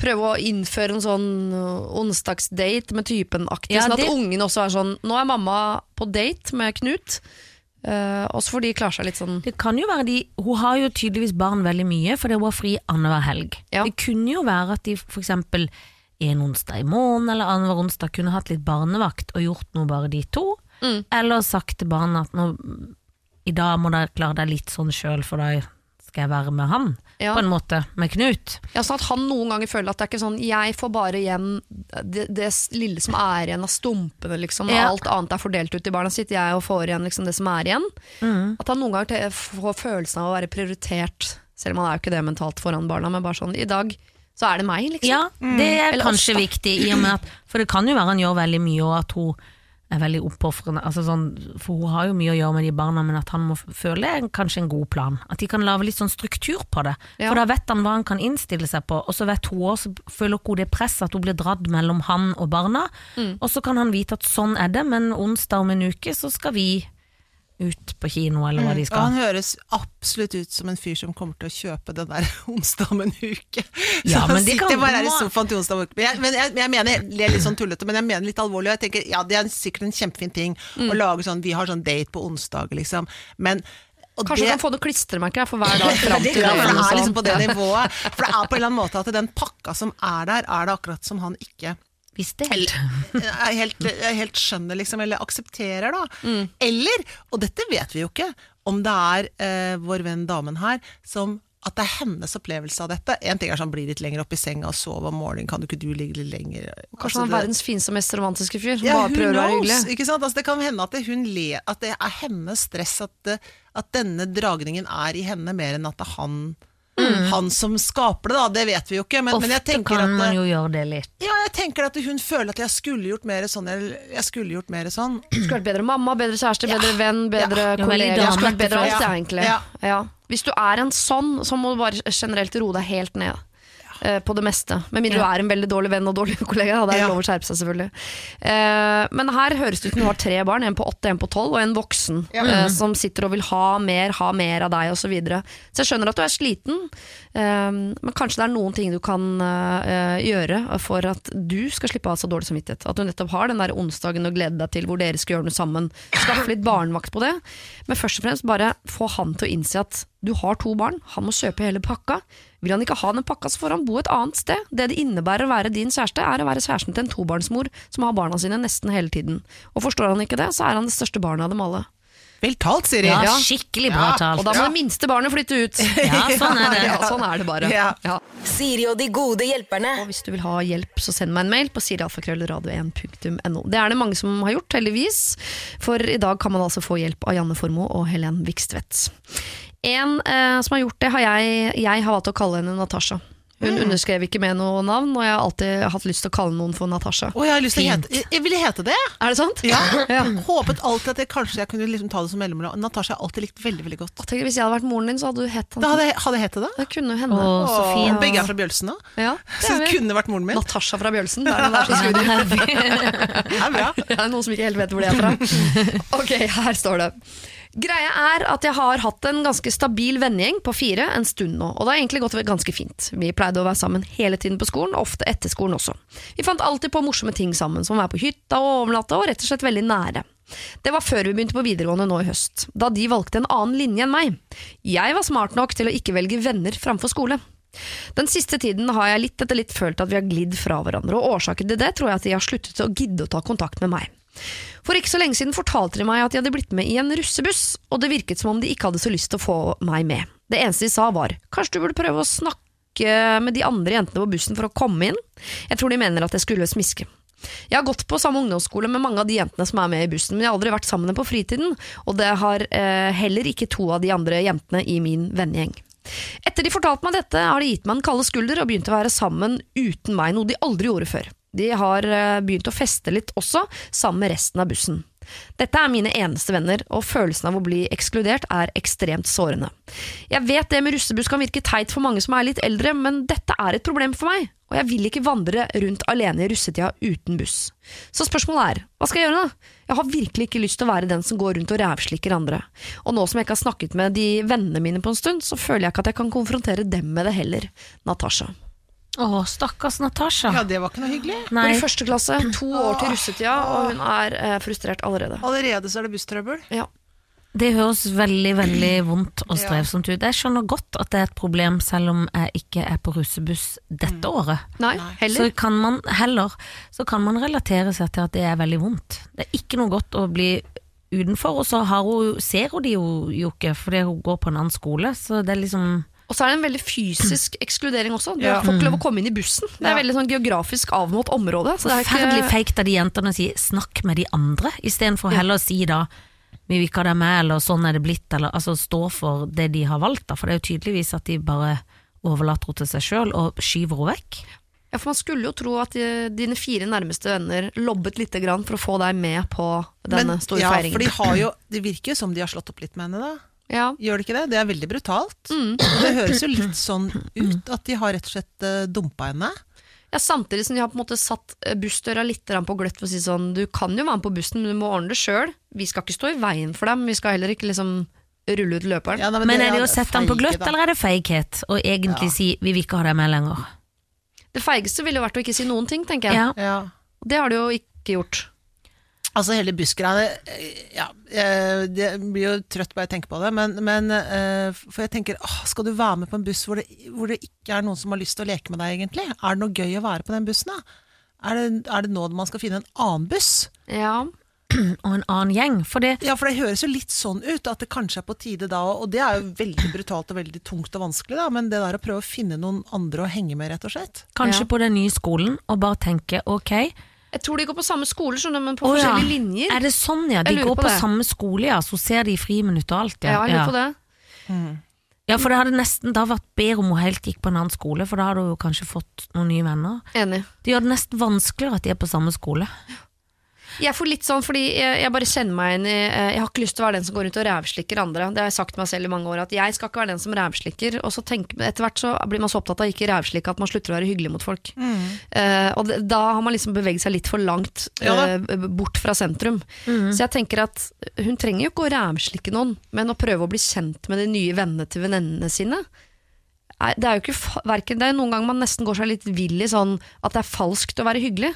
prøve å innføre en sånn eh, onsdagsdate med typen-aktig, Ja, sånn at det- ungen også er sånn 'nå er mamma på date med Knut', Uh, også fordi de klare seg litt sånn Det kan jo være de, Hun har jo tydeligvis barn veldig mye, fordi hun har fri annenhver helg. Ja. Det kunne jo være at de for eksempel en onsdag i måneden eller annenhver onsdag kunne hatt litt barnevakt og gjort noe bare de to. Mm. Eller sagt til barna at nå, i dag må dere klare deg litt sånn sjøl, for da skal jeg være med han. Ja. På en måte, med Knut. Ja, sånn at han noen ganger føler at det er ikke sånn Jeg får bare igjen det, det lille som er igjen av stumpene, liksom. Ja. Alt annet er fordelt ut i barna sitt. Jeg og får igjen liksom det som er igjen. Mm. At han noen ganger får følelsen av å være prioritert, selv om han er jo ikke det mentalt foran barna, men bare sånn I dag så er det meg, liksom. Ja, det er mm. kanskje viktig, i og med at For det kan jo være han gjør veldig mye, og at hun er veldig oppofrende. Altså sånn, for hun har jo mye å gjøre med de barna, men at han må føle det er kanskje en god plan. At de kan lage litt sånn struktur på det. Ja. For da vet han hva han kan innstille seg på, og så vet hun også, føler hun det presset at hun blir dratt mellom han og barna. Mm. Og så kan han vite at sånn er det, men onsdag om en uke så skal vi ut på kino, eller hva de skal. skal. han høres absolutt ut som en fyr som kommer til å kjøpe den der onsdag om en uke. Ja, men han sitter kan- bare her i sofaen til onsdag om en uke. Men jeg, men jeg, jeg mener, det er litt sånn tullete, men jeg mener litt alvorlig. Og jeg tenker, ja, det er sikkert en kjempefin ting Mm. å lage sånn, vi har sånn date på onsdag, liksom. Men og Kanskje det, han kan få noen klistremerker for hver dag fram til ja, det er liksom sånn. på det nivået. For det er på en eller annen måte at den pakka som er der, er det akkurat som han ikke Visste det helt. er helt, jeg helt skjønner, liksom, eller aksepterer, da. Eller, og dette vet vi jo ikke, om det er eh, vår venn damen her som at det er hennes opplevelse av dette. En ting er sånn bli litt lenger opp i senga og sove om morgenen, kan du ikke du ligge litt lenger? Kanskje Altså, han er verdens fineste, mest romantiske fyr. Som ja, bare prøver prøver å være hyggelig. Ikke sant? Altså, det kan hende at det, hun le, at det er hennes stress at, det, at denne dragningen er i henne, mer enn at det er han, han som skaper det. da, Det vet vi jo ikke. Men, men jeg Ofte tenker kan at man jo gjøre det litt. ja, jeg tenker at hun føler at jeg skulle gjort mer sånn, eller jeg skulle gjort mer sånn. Skulle vært bedre mamma, bedre kjæreste, bedre venn, bedre Ja, kollega. Skulle vært bedre alt, ja, egentlig. Ja. Ja. Hvis du er en sånn, så må du bare generelt roe deg helt ned. Eh, På det meste. Med mindre du er en veldig dårlig venn og dårlig kollega. Da er det Ja. lov å skjerpe seg, selvfølgelig. Eh, men her høres det ut som du har tre barn, en på åtte, en på tolv, og en voksen eh, som sitter og vil ha mer, ha mer av deg, osv. Så, videre. så jeg skjønner at du er sliten, eh, men kanskje det er noen ting du kan eh, gjøre for at du skal slippe å ha så dårlig samvittighet. At du nettopp har den der onsdagen å glede deg til hvor dere skal gjøre noe sammen. Skaffe litt barnevakt på det, men først og fremst bare få han til å innse at du har to barn, han må kjøpe hele pakka. Vil han ikke ha den pakka, så får han bo et annet sted. Det det innebærer å være din kjæreste, er å være kjæresten til en tobarnsmor som har barna sine nesten hele tiden. Og forstår han ikke det, så er han det største barnet av dem alle. Vel talt, Siri. Ja, Ja. skikkelig bra Ja, talt. Og da må det minste barnet flytte ut. Ja, sånn er det. Ja, sånn er det bare. Ja. Ja. Siri og de gode hjelperne. Og hvis du vil ha hjelp, så send meg en mail på sirialfakrøllradio1.no. Det er det mange som har gjort, heldigvis. For i dag kan man altså få hjelp av Janne Formoe og Helen Vikstvedt. En eh, som har gjort det, har jeg, jeg har valgt å kalle henne Natasha. Hun underskrev ikke med noe navn, og jeg har alltid hatt lyst til å kalle noen for Natasha. Oh, jeg har lyst til å hete Jeg, jeg ville hete det. Er det sant? Ja. Ja. Håpet alltid at jeg kanskje jeg kunne liksom ta det som mellomnavn. Natasha har alltid likt veldig veldig godt. Og tenk, hvis jeg hadde vært moren din, så hadde du hett henne. Da hadde jeg, hadde hett det. Det kunne hende. Åh, så fin. fint. Begge er fra Bjølsen da. Ja, det Så er det kunne vært moren min. Natasha fra Bjølsen. Det er det der. Det er bra. Det er noen som ikke helt vet hvor det er fra. Ok, her står det. Greia er at jeg har hatt en ganske stabil vennegjeng på fire en stund nå, og det har egentlig gått ganske fint. Vi pleide å være sammen hele tiden på skolen, ofte etter skolen også. Vi fant alltid på morsomme ting sammen, som å være på hytta og overnatte, og rett og slett veldig nære. Det var før vi begynte på videregående nå i høst, da de valgte en annen linje enn meg. Jeg var smart nok til å ikke velge venner framfor skole. Den siste tiden har jeg litt etter litt følt at vi har glidd fra hverandre, og årsaken til det tror jeg at de har sluttet å gidde å ta kontakt med meg. For ikke så lenge siden fortalte de meg at de hadde blitt med i en russebuss, og det virket som om de ikke hadde så lyst til å få meg med. Det eneste de sa var kanskje du burde prøve å snakke med de andre jentene på bussen for å komme inn. Jeg tror de mener at jeg skulle smiske. Jeg har gått på samme ungdomsskole med mange av de jentene som er med i bussen, men jeg har aldri vært sammen med på fritiden, og det har eh, heller ikke to av de andre jentene i min vennegjeng. Etter de fortalte meg dette, har de gitt meg en kalde skulder og begynt å være sammen uten meg, noe de aldri gjorde før. De har eh, begynt å feste litt også, sammen med resten av bussen. Dette er mine eneste venner, og følelsen av å bli ekskludert er ekstremt sårende. Jeg vet det med russebuss kan virke teit for mange som er litt eldre, men dette er et problem for meg, og jeg vil ikke vandre rundt alene i russetida uten buss. Så spørsmålet er, hva skal jeg gjøre da? Jeg har virkelig ikke lyst til å være den som går rundt og rævslikker andre. Og nå som jeg ikke har snakket med de vennene mine på en stund, så føler jeg ikke at jeg kan konfrontere dem med det heller. Natasha. Å, stakkars Natasha. Ja, det var ikke noe hyggelig. Går Nei, i første klasse, to år til russetida, og hun er eh, frustrert allerede. Allerede så er det busstrøbbel. Ja. det høres veldig, veldig vondt og strevsomt ut. Jeg skjønner godt at det er et problem, selv om jeg ikke er på russebuss dette året. Nei, Så heller. kan man heller Så kan man relatere seg til at det er veldig vondt. Det er ikke noe godt å bli utenfor, og så har hun, ser hun de jo, jo ikke fordi hun går på en annen skole, så det er liksom Og så er det en veldig fysisk ekskludering også. Du Ja. får ikke lov å komme inn i bussen. Det er Ja. veldig sånn geografisk avmålt område. Så det er Forferdelig ikke, feigt av de jentene å si 'snakk med de andre', istedenfor heller å si da 'vi vil ikke ha deg med', eller 'sånn er det blitt', eller altså stå for det de har valgt, da. For det er jo tydeligvis at de bare overlater henne til seg sjøl og skyver henne vekk. ja, for Man skulle jo tro at de, dine fire nærmeste venner lobbet lite grann for å få deg med på denne store ja, feiringen. for de har jo, det virker jo som de har slått opp litt med henne, da. Ja. Gjør det ikke det? Det er veldig brutalt. Mm. Det høres jo litt sånn ut at de har rett og slett uh, dumpa henne. ja, Samtidig som de har på en måte satt eh, bussdøra litt på gløtt for å si sånn Du kan jo være med på bussen, men du må ordne det sjøl. Vi skal ikke stå i veien for dem. Vi skal heller ikke liksom rulle ut løperen. Ja, nei, Men er det ja, å sette han på gløtt, da. eller er det feighet? Og egentlig si 'vi vil ikke ha deg med lenger'. Det feigeste ville jo vært å ikke si noen ting, tenker jeg. Ja. Ja. Det har de jo ikke gjort. Altså hele bussgreiene eh, Ja, Jeg det blir jo trøtt bare jeg tenker på det, men, men eh, For jeg tenker, åh, skal du være med på en buss hvor det, hvor det ikke er noen som har lyst til å leke med deg, egentlig? Er det noe gøy å være på den bussen, da? Er det, er det nå man skal finne en annen buss? Ja, og en annen gjeng. For det, Ja, for det høres jo litt sånn ut, at det kanskje er på tide da, og det er jo veldig brutalt og veldig tungt og vanskelig, da, men det der å prøve å finne noen andre å henge med, rett og slett. kanskje Ja. på den nye skolen, og bare tenke ok, Jeg tror de går på samme skole, skjønner men på ja. forskjellige linjer. Er det sånn, ja? De går på på, samme skole, ja, så ser de i friminutt og alt, ja, ja. jeg lurer på det. Ja, for det hadde nesten da vært bedre om hun helt gikk på en annen skole, for da hadde hun kanskje fått noen nye venner. Enig. Det gjør det nesten vanskeligere at de er på samme skole. Jeg får litt sånn fordi jeg, jeg bare kjenner meg inn i eh, Jeg har ikke lyst til å være den som går rundt og rævslikker andre. Det har jeg sagt til meg selv i mange år, at jeg skal ikke være den som rævslikker. Og så tenker, etter hvert så blir man så opptatt av ikke rævslikke at man slutter å være hyggelig mot folk. Eh, og det, da har man liksom beveget seg litt for langt eh, bort fra sentrum. Så jeg tenker at hun trenger jo ikke å rævslikke noen, men å prøve å bli kjent med de nye vennene til venninnene sine. Det er jo ikke verken, det er noen ganger man nesten går seg litt vill i sånn at det er falskt å være hyggelig.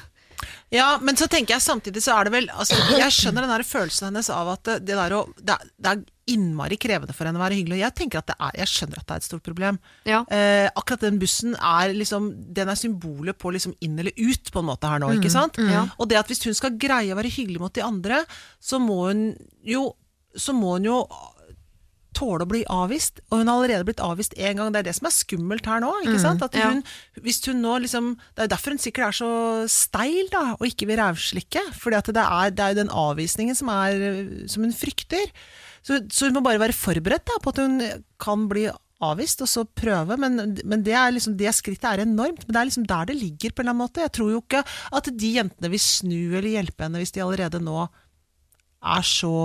Ja, men så tenker jeg samtidig så er det vel altså, Jeg skjønner den der følelsen hennes av at det, det, der det, er, det er innmari krevende for henne å være hyggelig. Og jeg tenker at det er, jeg skjønner at det er et stort problem. Ja. Eh, akkurat den bussen er liksom Den er symbolet på liksom inn eller ut, på en måte her nå, ikke sant? Ja. Og det at hvis hun skal greie å være hyggelig mot de andre, så må hun jo Så må hun jo tåle å bli avvist, og hun har allerede blitt avvist én gang. Det er det som er skummelt her nå. ikke sant? At ja. hun, hvis hun nå liksom, Det er jo derfor hun sikkert er så steil da, og ikke vil rævslikke. at det det er jo den avvisningen som, er, som hun frykter. Så, så hun må bare være forberedt da, på at hun kan bli avvist, og så prøve. Men, men det, er liksom, det skrittet er enormt. Men det er liksom der det ligger, på en eller annen måte. Jeg tror jo ikke at de jentene vil snu eller hjelpe henne hvis de allerede nå er så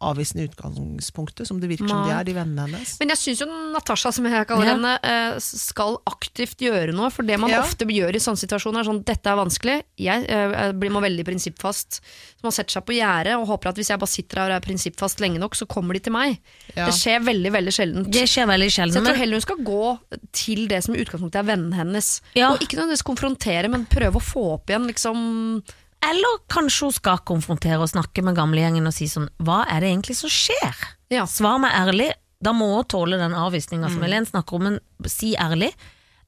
avvisende utgangspunktet, som det virker som de er, de vennene hennes. Men jeg syns jo Natasha, som jeg kaller Ja. henne, eh, skal aktivt gjøre noe. For det man Ja. ofte gjør i sånne situasjoner, er sånn dette er vanskelig. Jeg jeg blir man veldig prinsippfast. Så man setter seg på gjerdet og håper at hvis jeg bare sitter her og er prinsippfast lenge nok, så kommer de til meg. Ja. Det skjer veldig, veldig sjeldent. Det skjer veldig Så jeg tror heller hun skal gå til det som i utgangspunktet er vennene hennes. Ja. Og ikke nødvendigvis konfrontere, men prøve å få opp igjen liksom eller kanskje hun skal konfrontere og snakke med gamlegjengen og si sånn Hva er det egentlig som skjer? Ja. Svar meg ærlig. Da må hun tåle den avvisninga Mm. som Helen snakker om, men si ærlig.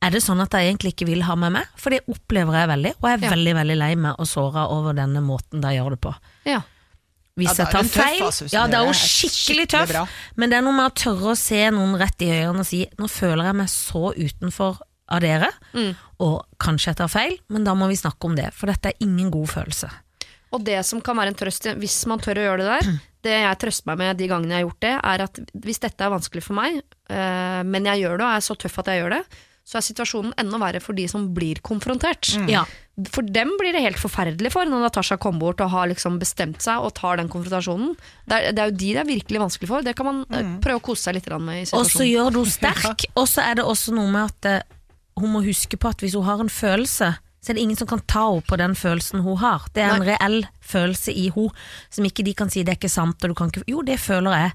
Er det sånn at de egentlig ikke vil ha med meg? For det opplever jeg veldig, og jeg er Ja. veldig veldig lei meg og såra over denne måten de gjør det på. Ja. Hvis Ja, jeg er tar tøff, feil, ja, det er jo skikkelig Skikkelig tøff, bra. men det er noe med å tørre å se noen rett i øynene og si nå føler jeg meg så utenfor av dere, Mm. og kanskje jeg tar feil, men da må vi snakke om det, for dette er ingen god følelse. Og det som kan være en trøst, hvis man tør å gjøre det der, det jeg trøster meg med de gangene jeg har gjort det, er at hvis dette er vanskelig for meg, øh, men jeg gjør det og er så tøff at jeg gjør det, så er situasjonen enda verre for de som blir konfrontert. Ja. For dem blir det helt forferdelig for når Natasha kommer bort og har liksom bestemt seg og tar den konfrontasjonen. Det er, det er jo de det er virkelig vanskelig for. Det kan man mm. prøve å kose seg litt med i situasjonen. Og så gjør du sterk, og så er det også noe med at eh, hun må huske på at hvis hun har en følelse, så er det ingen som kan ta henne på den følelsen hun har. Det er en reell følelse i henne, som ikke de kan si det er ikke sant, og du kan ikke Jo, det føler jeg.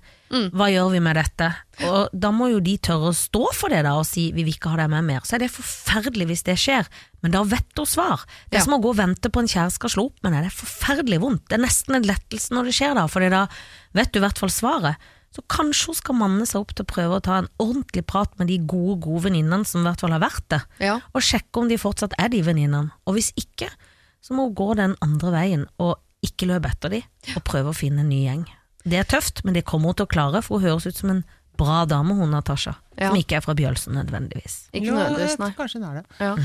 Hva gjør vi med dette? Og da må jo de tørre å stå for det da, og si vi vil ikke ha deg med mer. Så er det forferdelig hvis det skjer, men da vet hun svar. Det er Ja. som å gå og vente på en kjæreste skal slå opp, men det er forferdelig vondt. Det er nesten en lettelse når det skjer da, Fordi da vet du i hvert fall svaret. Så kanskje hun skal manne seg opp til å prøve å ta en ordentlig prat med de gode, gode venninnene som i hvert fall har vært det, Ja. og sjekke om de fortsatt er de venninnene. Og hvis ikke, så må hun gå den andre veien og ikke løpe etter de, og prøve å finne en ny gjeng. Det er tøft, men det kommer hun til å klare, for hun høres ut som en bra dame, hun Natasha, Ja. som ikke er fra Bjølsen nødvendigvis. Ikke Jo, nødvendigvis, nei. Kanskje det er det. Ja.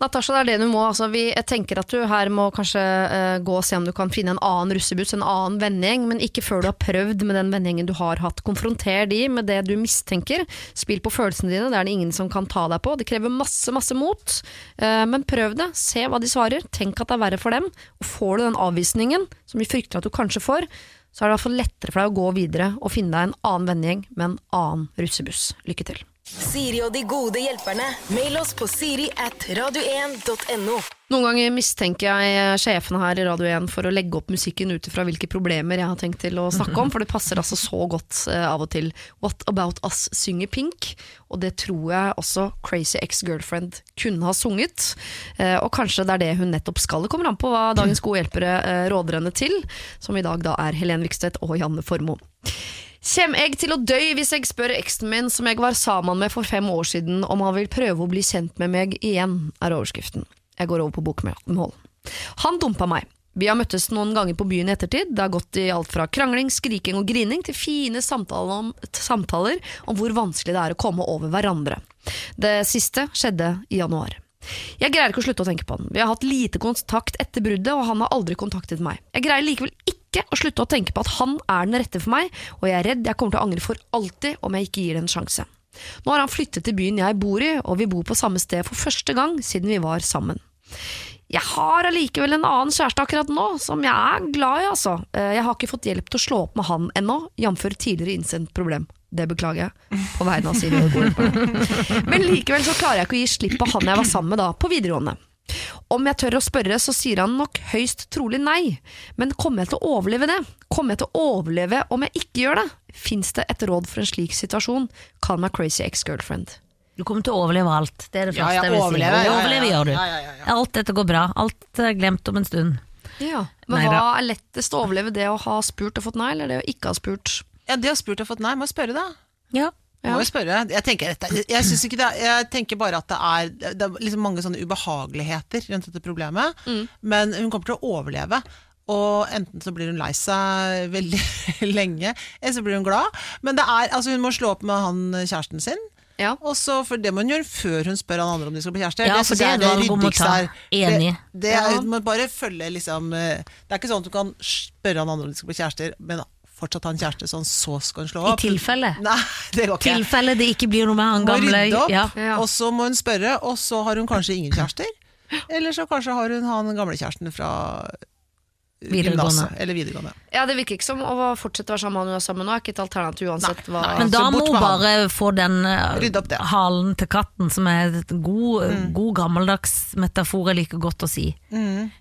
Natasha, det er det du må. Altså, vi, jeg tenker at du her må kanskje uh, gå og se om du kan finne en annen russebuss, en annen vennegjeng, men ikke før du har prøvd med den vennegjengen du har hatt. Konfronter de med det du mistenker. Spill på følelsene dine, det er det ingen som kan ta deg på. Det krever masse, masse mot, Uh, men prøv det. Se hva de svarer. Tenk at det er verre for dem. Og får du den avvisningen, som vi frykter at du kanskje får, så er det i hvert fall lettere for deg å gå videre og finne deg en annen vennegjeng med en annen russebuss. Lykke til. Siri og de gode hjelperne. Mail oss på siri at radio1.no. Noen ganger mistenker jeg sjefene her i Radio 1 for å legge opp musikken ut ifra hvilke problemer jeg har tenkt til å snakke om, for det passer altså så godt eh, av og til. What About Us synger Pink, og det tror jeg også Crazy Ex-Girlfriend kunne ha sunget. Eh, og kanskje det er det hun nettopp skal. Det kommer an på hva dagens gode hjelpere eh, råder henne til, som i dag da er Helen Vikstvedt og Janne Formoe. Kjem jeg til å dø hvis jeg spør eksen min som jeg var sammen med for fem år siden om han vil prøve å bli kjent med meg igjen, er overskriften. Jeg går over på bokmål. Han dumpa meg. Vi har møttes noen ganger på byen i ettertid. Det har gått i alt fra krangling, skriking og grining til fine samtaler om, samtaler om hvor vanskelig det er å komme over hverandre. Det siste skjedde i januar. Jeg greier ikke å slutte å tenke på han. Vi har hatt lite kontakt etter bruddet, og han har aldri kontaktet meg. Jeg greier likevel ikke å slutte å tenke på at han er den rette for meg, og jeg er redd jeg kommer til å angre for alltid om jeg ikke gir det en sjanse. Nå har han flyttet til byen jeg bor i, og vi bor på samme sted for første gang siden vi var sammen. Jeg har allikevel en annen kjæreste akkurat nå, som jeg er glad i, altså. Eh, Jeg har ikke fått hjelp til å slå opp med han ennå, jf. tidligere innsendt problem. Det beklager jeg, på vegne av og Gordon. Men likevel så klarer jeg ikke å gi slipp på han jeg var sammen med da, på videregående. Om jeg tør å spørre, så sier han nok høyst trolig nei. Men kommer jeg til å overleve det? Kommer jeg til å overleve om jeg ikke gjør det? Fins det et råd for en slik situasjon? Kall meg crazy ex-girlfriend. Du kommer til å overleve alt. Det er det første ja, jeg vil overleve, si. ja, Overleve ja. gjør du. Ja, ja, ja, ja. Alt dette går bra. Alt er glemt om en stund. Ja, Men Neida. hva er lettest å overleve? Det å ha spurt og fått nei, eller det å ikke ha spurt? Ja, De har spurt og fått nei, må jeg spørre, da. Ja. Må jeg spørre. Jeg tenker, jeg, jeg, synes ikke det, jeg tenker bare at det er, det er liksom mange sånne ubehageligheter rundt dette problemet. Men hun kommer til å overleve. Og enten så blir hun lei seg veldig lenge, eller så blir hun glad. Men det er, altså hun må slå opp med han kjæresten sin. Ja. Og så, for det må hun gjøre før hun spør han andre om de skal bli kjærester. Ja, det for det er det ryddigste her. Enig. Det, det er, Ja. Må bare følge liksom eh, Det er ikke sånn at du kan spørre han andre om de skal bli kjærester, men fortsatt ha en kjæreste sånn, så skal hun slå opp. I tilfelle. Nei, det går ikke. tilfelle det ikke blir noe med han Må gamle rydde opp, ja. Ja. og så må hun spørre, og så har hun kanskje ingen kjærester. Eller så kanskje har hun han gamle kjæresten fra. Gymnaset, Eller videregående. Ja, Det virker ikke som å fortsette å være sammen med han hun er sammen med nå, er ikke et alternativ uansett Nei, hva nei. Men da må hun bare få den eh. Mm. halen til katten, som er et god, god gammeldags metafor jeg liker godt å si.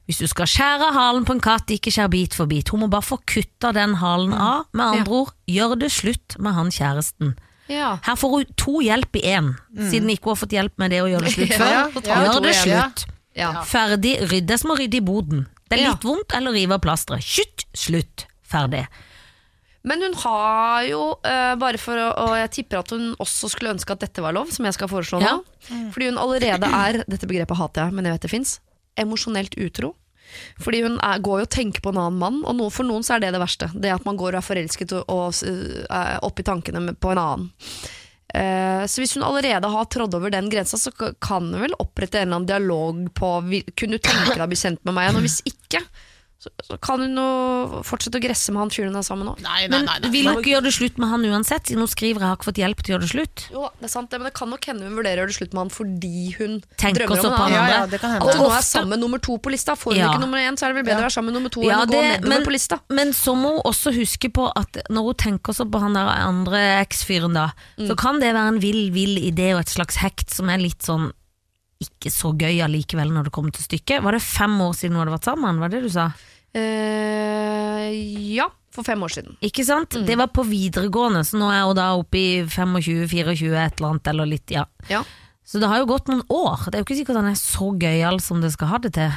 Hvis du skal skjære halen på en katt, ikke skjær bit for bit. Hun må bare få kutta den halen Mm. av. Med andre ord, gjør det slutt med han kjæresten. Ja. Her får hun to hjelp i én, siden hun ikke har fått hjelp med det å gjøre det slutt Ja, før. ja, Gjør det ja. slutt. Ja. Ferdig. Rydd det som å rydde i boden. Det er Ja. litt vondt, eller rive av plasteret. Skytt, slutt, ferdig. Men hun har jo, uh, bare for å, og jeg tipper at hun også skulle ønske at dette var lov, som jeg skal foreslå nå. Ja. Fordi hun allerede er, dette begrepet hater jeg, men jeg vet det fins, emosjonelt utro. Fordi hun er, går jo og tenker på en annen mann, og for noen så er det det verste. Det at man går og er forelsket og, og eh, er oppi tankene på en annen. Eh, så hvis hun allerede har trådd over den grensa, så kan hun vel opprette en eller annen dialog på Kunne du tenke deg å bli kjent med meg igjen? Og hvis ikke, så, så kan hun jo fortsette å gresse med han fyren hun er sammen med nå. Nei, nei, nei. nei. vil hun ikke gjøre det slutt med han uansett, siden hun skriver 'jeg har ikke fått hjelp til å gjøre det slutt'? Jo, det er sant, det, men det kan nok hende hun vurderer å gjøre det slutt med han fordi hun Tenker drømmer om på han. Ja, ja, det kan hende. At hun nå er sammen med nummer to på lista. Får hun Ja. ikke nummer én, så er det vel bedre å være sammen med nummer to Ja, enn å gå det- nedover men, på lista. men så må hun også huske på at når hun tenker så på han der andre eksfyren, da, Mm. så kan det være en vill, vill idé og et slags hekt som er litt sånn ikke så gøy allikevel når det kommer til stykket. Var det fem år siden hun hadde vært sammen? Var det det du sa? Eh, ja, for fem år siden. Ikke sant? Mm. Det var på videregående, så nå er hun da oppe i 25-24, et eller annet, eller litt, ja. Ja. Så det har jo gått noen år. Det er jo ikke sikkert han er så gøyal som det skal ha det til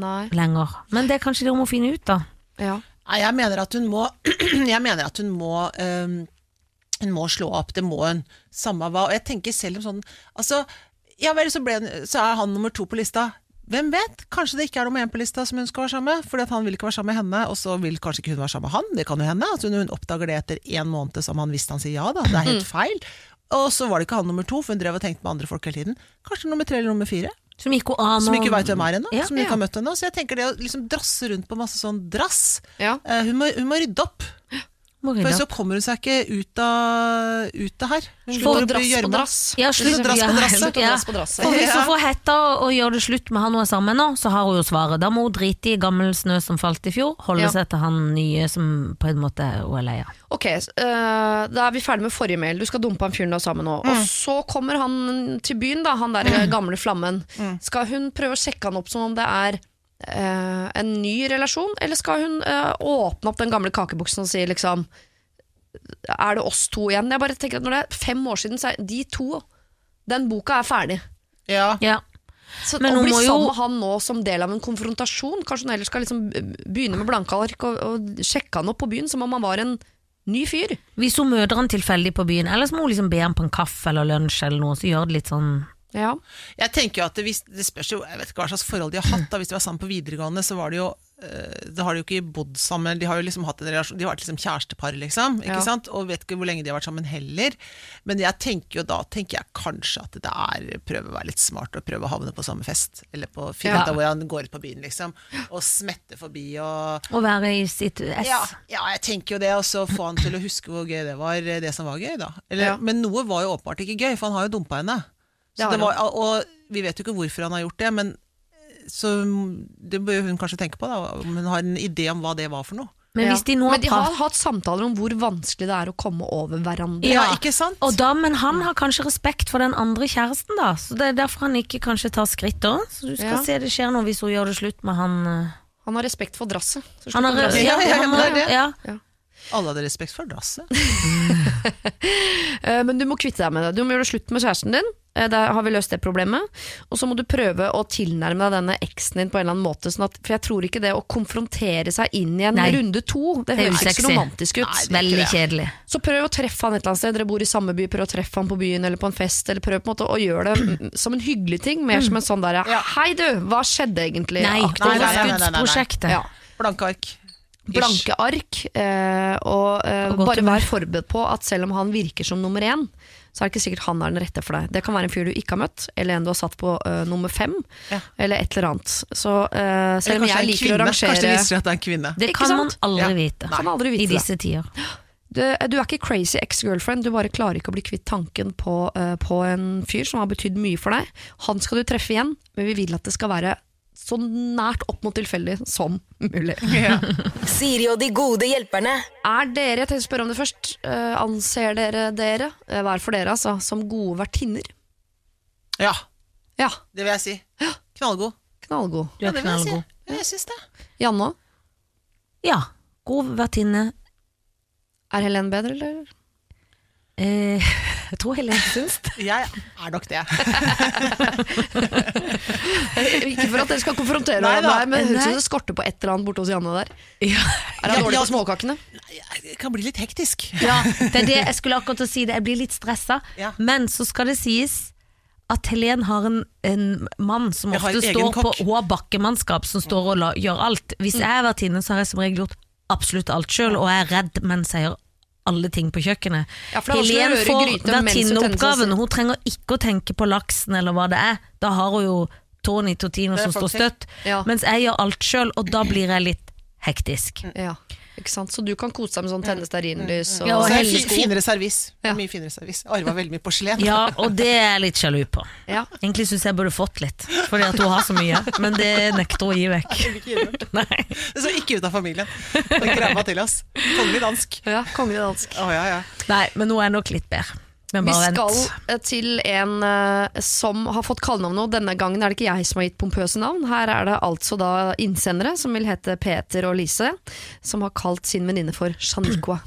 Nei. lenger. Men det er kanskje det hun må finne ut, da. Ja. Nei, jeg mener at hun må Jeg mener at hun må um, Hun må slå opp, det må hun. Samme hva. Og jeg tenker selv om sånn Altså, ja vel, så, ble, så er han nummer to på lista. Hvem vet? Kanskje det ikke er noe med en på lista som hun skal være sammen med. Fordi at han vil ikke være sammen med henne, og så vil kanskje ikke hun være sammen med han. Det kan jo hende. Altså, hun oppdager det etter én måned som han visste han sier ja, da. Det er helt feil. Og så var det ikke han nummer to, for hun drev og tenkte med andre folk hele tiden. Kanskje nummer tre eller nummer fire. Som ikke Som ikke veit hvem er ennå. Ja, som ikke ja. har møtt henne. Så jeg tenker det å liksom drasse rundt på masse sånn drass Ja. uh, hun, må, hun må rydde opp. Må For så kommer hun seg ikke ut av, ut av her. Hun å opp drasse på drass. Ja, Slutt drasse på. Slutt ja. For hvis hun får hetta og gjør det slutt med han hun er sammen med nå, så har hun jo svaret. Da må hun drite i gammel snø som falt i fjor, holde Ja. seg til han nye som på en måte hun er lei av. Ok, uh, da er vi ferdig med forrige mail. Du skal dumpe han fyren du er sammen med nå. Og så kommer han til byen, da, han der gamle flammen. Skal hun prøve å sjekke han opp som om det er eh, en ny relasjon, eller skal hun eh, åpne opp den gamle kakebuksen og si liksom Er det oss to igjen? Jeg bare tenker at Når det er fem år siden, så er de to Den boka er ferdig. Ja. Ja. Så Men Å bli sammen med han nå som del av en konfrontasjon Kanskje hun heller skal liksom begynne med blanke ark og, og sjekke han opp på byen som om han var en ny fyr. Hvis hun møter han tilfeldig på byen, eller så må hun liksom be han på en kaffe eller lunsj eller noe, så gjør det litt sånn Ja. Jeg tenker jo at det, det spørs jo Jeg vet ikke hva slags forhold de har hatt. da Hvis de var sammen på videregående, så var det jo det har de jo ikke bodd sammen. De har jo liksom hatt en relasjon De har vært liksom kjærestepar, liksom. Ikke Ja. sant? Og vet ikke hvor lenge de har vært sammen heller. Men jeg tenker jo da tenker jeg kanskje at det er prøve å være litt smart og prøve å havne på samme fest. Eller på finne Ja. hvor han går ut på byen, liksom. Og smette forbi og Og være i sitt ess. ja, ja, jeg tenker jo det, og så få han til å huske hvor gøy det var, det som var gøy, da. Eller. Men noe var jo åpenbart ikke gøy, for han har jo dumpa henne. Det Så det var, og vi vet jo ikke hvorfor han har gjort det, men så det bør hun kanskje tenke på, da, om hun har en idé om hva det var for noe. Men hvis de nå Men de har hatt samtaler om hvor vanskelig det er å komme over hverandre. Ja, ikke sant? Og da, men han har kanskje respekt for den andre kjæresten, da. Så det er derfor han ikke kanskje tar skritt da. Så du skal Ja. se det skjer noe hvis hun gjør det slutt med han. eh. Han har respekt for drasset. Så Han har. Ja, ja, må- ja. Alle hadde respekt for drasset. Eh, Men du må kvitte deg med det. Du må gjøre det slutt med kjæresten din. Da har vi løst det problemet. Og så må du prøve å tilnærme deg denne eksen din på en eller annen måte. Sånn at, for jeg tror ikke det å konfrontere seg inn i en Nei. runde to, det Det høres ikke så romantisk ut. Nei, Veldig kjedelig. Så prøv å treffe han et eller annet sted. Dere bor i samme by, prøv å treffe han på byen eller på en fest. Eller prøv på en måte å gjøre det som en hyggelig ting, mer som en sånn derre Ja. Hei du, hva skjedde egentlig? Nei, Aktig. Nei, nei, nei, nei, nei, nei. Ja. Blanke ark. Blanke ark, eh, og, eh, bare vær forberedt på at selv om han virker som nummer én, så er det ikke sikkert han er den rette for deg. Det kan være en fyr du ikke har møtt, eller en du har satt på eh, nummer fem, Ja. eller et eller annet. Så eh, selv om jeg liker å rangere Kanskje det viser seg at det er en kvinne. Det kan man aldri Ja. vite Kan aldri vite i disse tider. du, du er ikke crazy ex-girlfriend, du bare klarer ikke å bli kvitt tanken på, uh, på en fyr som har betydd mye for deg. Han skal du treffe igjen, men vi vil at det skal være så nært opp mot tilfeldig som mulig. Siri og de gode hjelperne. Er dere, jeg tenkte å spørre om det først, eh, anser dere dere, eh, hver for dere altså, som gode vertinner? Ja, Ja, det vil jeg si. Knallgod. knallgod. Du Ja, er det vil jeg si. jeg syns det. Janne òg? Ja. God vertinne. Er Helen bedre, eller? Eh, jeg tror Helene syns det. Jeg er nok det. Ikke for at dere skal konfrontere Nei hverandre, da, her, men hun høres ut som det skorter på et eller annet borte hos Janne der. Ja. Er han dårlig på småkakene? Det kan bli litt hektisk. Ja, det er det jeg skulle akkurat å si det. Jeg blir litt stressa. Ja. Men så skal det sies at Helen har en, en mann som Jeg ofte står på. Hun har bakkemannskap som står og la, gjør alt. Hvis jeg har vært inne, så har jeg som regel gjort absolutt alt sjøl, og jeg er redd mens jeg gjør alle ting på kjøkkenet. Ja, Helen får tinneoppgaven, vertinneoppgaven. Hun trenger ikke å tenke på laksen eller hva det er. Da har hun jo Tony Totino som står støtt. Ja. Mens jeg gjør alt sjøl, og da blir jeg litt hektisk. Ja, ikke sant? Så du kan kose deg med sånn tenne stearinlys og Ja, og Så er helle sko. finere servis. Ja. Mye finere servis. Arva veldig mye porselen. Ja, og det er jeg litt sjalu på. Ja. Egentlig syns jeg burde fått litt, fordi at hun har så mye. Men det nekter hun å gi vekk. Det så ikke ut av familien. Den grabba til oss. Kongelig dansk. ja, kongelig dansk. Oh, ja, ja. Nei, men nå er jeg nok litt bedre. Vi skal eh, til en eh, som har fått kallenavn nå. Denne gangen er det ikke jeg som har gitt pompøse navn. Her er det altså da innsendere som vil hete Peter og Lise, som har kalt sin venninne for Shaniqua.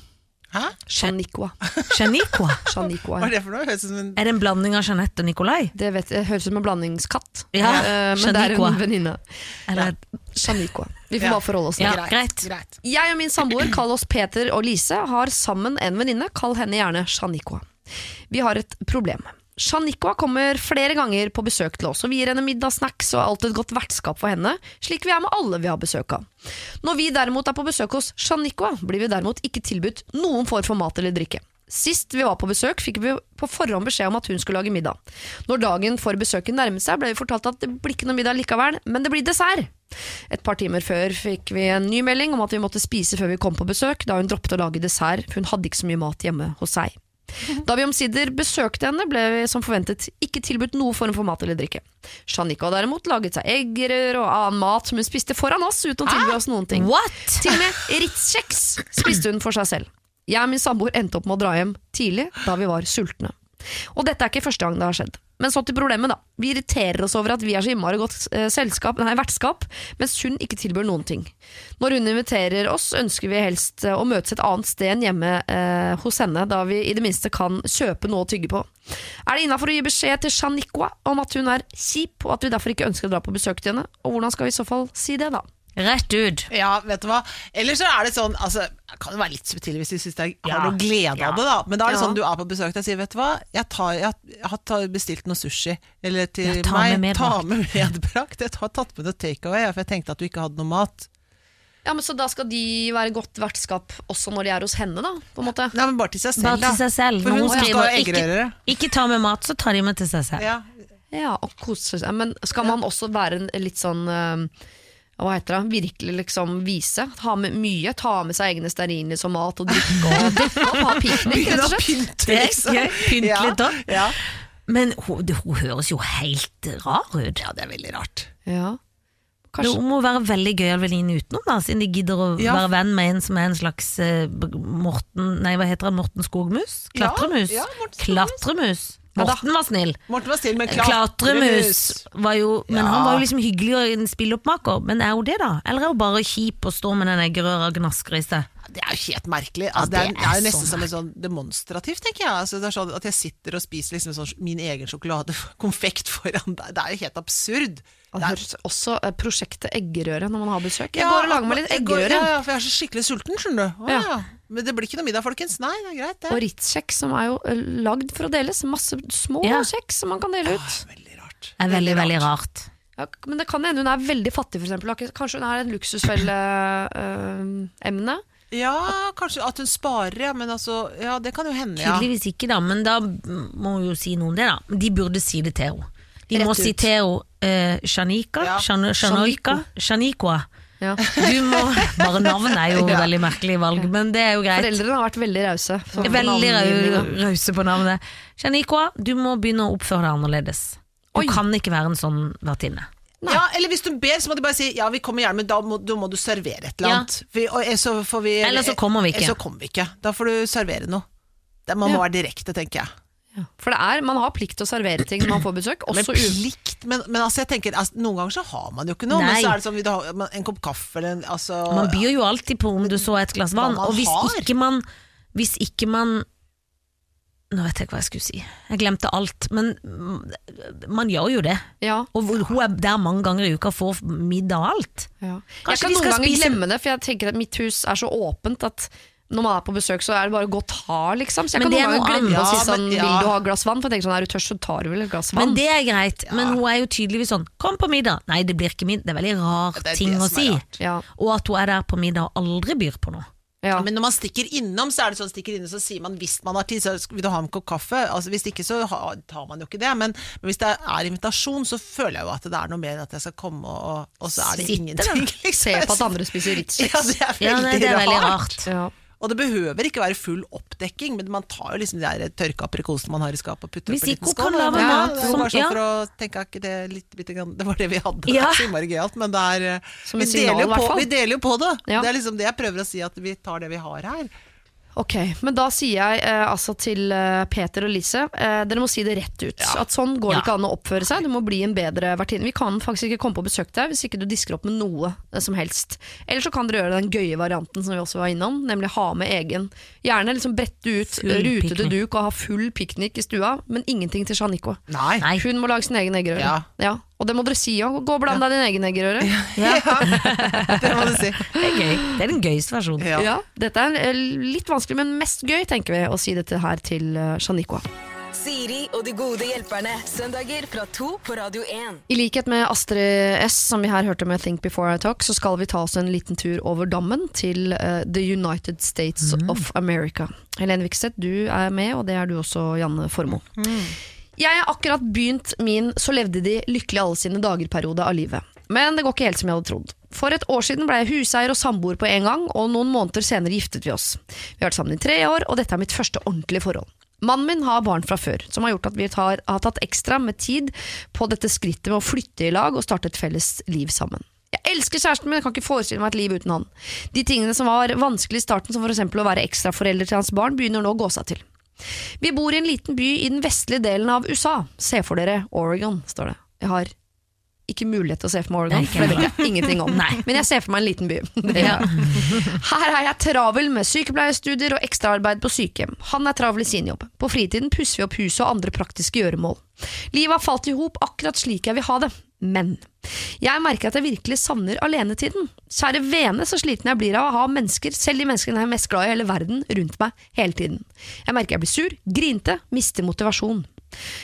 Hæ? Shaniqua. Shaniqua. Shaniqua. Hva er det for noe? Høres ut som en Er det en blanding av Jeanette og Nikolai? Det vet jeg, høres ut som en blandingskatt, Ja, Eh, men det er Shaniqua. en venninne. Eller, Shaniqua. Vi får Ja. bare forholde oss til Ja, det. greit. greit. Jeg og min samboer, kall oss Peter og Lise, har sammen en venninne, kall henne gjerne Shaniqua. Vi har et problem. Shaniqua kommer flere ganger på besøk til oss, og vi gir henne middag, snacks og alltid et godt vertskap for henne, slik vi er med alle vi har besøk av. Når vi derimot er på besøk hos Shaniqua, blir vi derimot ikke tilbudt noen form for mat eller drikke. Sist vi var på besøk, fikk vi på forhånd beskjed om at hun skulle lage middag. Når dagen for besøket nærmet seg, ble vi fortalt at det blir ikke noe middag likevel, men det blir dessert. Et par timer før fikk vi en ny melding om at vi måtte spise før vi kom på besøk, da hun droppet å lage dessert, for hun hadde ikke så mye mat hjemme hos seg. Da vi omsider besøkte henne, ble vi som forventet ikke tilbudt noe form for mat eller drikke. Shanika derimot laget seg eggerør og annen mat som hun spiste foran oss uten å tilby oss noen ting. What? Til og med Ritz-kjeks spiste hun for seg selv. Jeg og min samboer endte opp med å dra hjem tidlig da vi var sultne. Og dette er ikke første gang det har skjedd. Men så til problemet, da. Vi irriterer oss over at vi er så innmari godt eh, selskap, nei, vertskap, mens hun ikke tilbyr noen ting. Når hun inviterer oss, ønsker vi helst eh, å møtes et annet sted enn hjemme eh, hos henne, da vi i det minste kan kjøpe noe å tygge på. Er det innafor å gi beskjed til Shaniqua om at hun er kjip, og at vi derfor ikke ønsker å dra på besøk til henne? Og hvordan skal vi i så fall si det, da? Rett ut. Ja, vet du hva? Eller så er det sånn altså, Det kan jo være litt subtil hvis du syns jeg har Ja, noe glede av det, da. Men da er det Ja. sånn du er på besøk og sier vet du hva, jeg, tar, jeg, har bestilt noe sushi. Eller til Ja, ta meg. med ta med medbrakt. Jeg har tatt med noe takeaway, for jeg tenkte at du ikke hadde noe mat. Ja, men Så da skal de være godt vertskap også når de er hos henne, da? På en måte Nei, men bare til seg selv, Bare da. til seg selv. For hun hun skal skriver ha ikke, ikke ta med mat, så tar de med til seg selv. Ja. Ja, og kose seg. Men skal man også være en litt sånn eh, hva heter det, virkelig liksom vise? Ha med mye, ta med seg egne stearinlys og mat og drikke og, ha piknik, rett og slett. Det er gøy. Pynt litt da. Ja. Men hun, det- hun høres jo helt rar ut. ja, det er veldig rart. Ja. Kanskje. Hun må være veldig gøyal venninne utenom, da, siden de gidder å Ja. være venn med en som er en slags eh, Morten Nei, hva heter han? Morten Skogmus? Ja, ja, Morten Skogmus. Klatremus. Morten var snill. Morten var snill, men Klatremus var jo Men Ja. han var jo liksom hyggelig og en spilloppmaker. Men er hun det, da? Eller er hun bare kjip og står med den eggerøra og gnasker i seg? Det er jo helt merkelig. Altså, det, er, det er jo nesten så som en sånn demonstrativt, tenker jeg. Altså, det er sånn at jeg sitter og spiser liksom sånn min egen sjokoladekonfekt foran deg. Det er jo helt absurd. det Det er- høres også eh, prosjektet eggerøre når man har besøk. Jeg Ja, går og lager meg litt eggerøre. Ja, ja, for jeg er så skikkelig sulten, skjønner du. Å, Ja. Ja. Men det blir ikke noe middag, folkens. Nei, det er greit, det. Og Ritz-kjeks, som er jo eh, lagd for å deles. Masse små Ja. kjeks som man kan dele ut. Veldig rart. Det er veldig, veldig rart. Ja, men det kan hende hun er veldig fattig, for eksempel. Kanskje hun er en luksusfelle-emne. Ja, kanskje at hun sparer, ja. Men altså, ja, det kan jo hende, ja. Tydeligvis ikke, da, men da må hun jo si noe om det, da. De burde si det til henne. De må ut. si til henne eh, Shanika, Ja. Shan- Shanoika, Shanikoa. Ja. Du må Bare navnet er jo Ja. veldig merkelig valg, men det er jo greit. Foreldrene har vært veldig rause. Veldig rause på navnet. Shanikoa, du må begynne å oppføre deg annerledes. Du Oi. kan ikke være en sånn vertinne. Ja, eller hvis du ber, så må du bare si ja, vi kommer gjerne, men da må, da må du servere et eller Ja. annet. Vi, og, så får vi, Eller så kommer vi ikke. Eller så kommer vi ikke. Da får du servere noe. Det, man må Ja. være direkte, tenker jeg. Ja. For det er, man har plikt til å servere ting når man får besøk. Men plikt men, men altså, jeg tenker, altså, noen ganger så har man jo ikke noe. Nei. Men så er det sånn, vil du ha en kopp kaffe eller en altså, Man byr jo alltid på om du så et glass vann, og hvis har. ikke man Hvis ikke man Nå vet jeg ikke hva jeg skulle si. Jeg glemte alt. Men man gjør jo det. ja, Og hun er der mange ganger i uka og får middag og alt. ja. Jeg kan noen ganger spise- glemme det, for jeg tenker at mitt hus er så åpent at når man er på besøk, så er det bare å gå og ta, liksom. Så jeg Men kan noen er ganger glemme å si sånn Ja. Vil du ha et glass vann? For jeg tenker sånn, er du tørst, så tar du vel et glass vann. Men det er greit. Men hun er jo tydeligvis sånn 'kom på middag'. Nei, det blir ikke middag. Det er veldig rar er ting å si. ja, Og at hun er der på middag og aldri byr på noe. ja. Men når man stikker innom, så er det sånn stikker innom, så sier man hvis man har tid, så vil du ha en kopp kaffe. Altså, hvis ikke, så tar man jo ikke det. Men, men hvis det er invitasjon, så føler jeg jo at det er noe mer enn at jeg skal komme, og, og så er det Sitter ingenting. Liksom. Se på at andre spiser Ritz-kjeks. Ja, det er veldig, Ja, det er veldig rart. rart. Ja. Og det behøver ikke være full oppdekking, men man tar jo liksom de der tørka aprikosene man har i skapet og putter oppi en skål. Ja, det var bare sånn for å tenke at ikke det litt litt, Det var det vi hadde. Det Ja. så innmari gøyalt, men det er eh, vi, signal, deler på, vi deler jo på det. Ja. Det er liksom det jeg prøver å si, at vi tar det vi har her. Ok, men da sier jeg eh, altså til eh, Peter og Lise eh, Dere må si det rett ut. At sånn går det ikke an å oppføre seg. Du må bli en bedre vertinne. Vi kan faktisk ikke komme på besøk til deg hvis ikke du disker opp med noe eh, som helst. Eller så kan dere gjøre den gøye varianten som vi også var innom, nemlig ha med egen. Gjerne liksom brette ut Full eh, rutete piknik. duk og ha full piknik i stua, men ingenting til Janiko. Nei. Nei. Hun må lage sin egen eggerøre. Ja. Og det må dere si òg. Gå og bland deg din egen eggerøre. Det må du si. Det er gøy. Det er den gøyeste versjonen. Ja. Ja, dette er eh, litt vanskelig, men mest gøy, tenker vi, å si dette her til Shanikoa. Siri og de gode hjelperne. Søndager fra to på Radio 1. I likhet med Astrid S, som vi her hørte med Think Before I Talk, så skal vi ta oss en liten tur over dammen til uh, The United States of America. Helene Vikstedt, du er med, og det er du også, Janne Formoe. Jeg har akkurat begynt min så levde de lykkelig alle sine dager-periode av livet. Men det går ikke helt som jeg hadde trodd. For et år siden ble jeg huseier og samboer på en gang, og noen måneder senere giftet vi oss. Vi har vært sammen i tre år, og dette er mitt første ordentlige forhold. Mannen min har barn fra før, som har gjort at vi tar, har tatt ekstra med tid på dette skrittet med å flytte i lag og starte et felles liv sammen. Jeg elsker kjæresten min, jeg kan ikke forestille meg et liv uten han. De tingene som var vanskelig i starten, som f.eks. å være ekstraforelder til hans barn, begynner nå å gå seg til. Vi bor i en liten by i den vestlige delen av USA. Se for dere Oregon, står det. Jeg har ikke mulighet til å se for meg Oregon, for det vet jeg ingenting om. Nei. Men jeg ser for meg en liten by. Ja. her er jeg travel med sykepleierstudier og ekstraarbeid på sykehjem. Han er travel i sin jobb. På fritiden pusser vi opp huset og andre praktiske gjøremål. Livet har falt i hop akkurat slik jeg vil ha det. Men jeg merker at jeg virkelig savner alenetiden. Kjære vene, så sliten jeg blir av å ha mennesker, selv de menneskene jeg er mest glad i i hele verden, rundt meg hele tiden. Jeg merker jeg blir sur, grinte, mister motivasjon.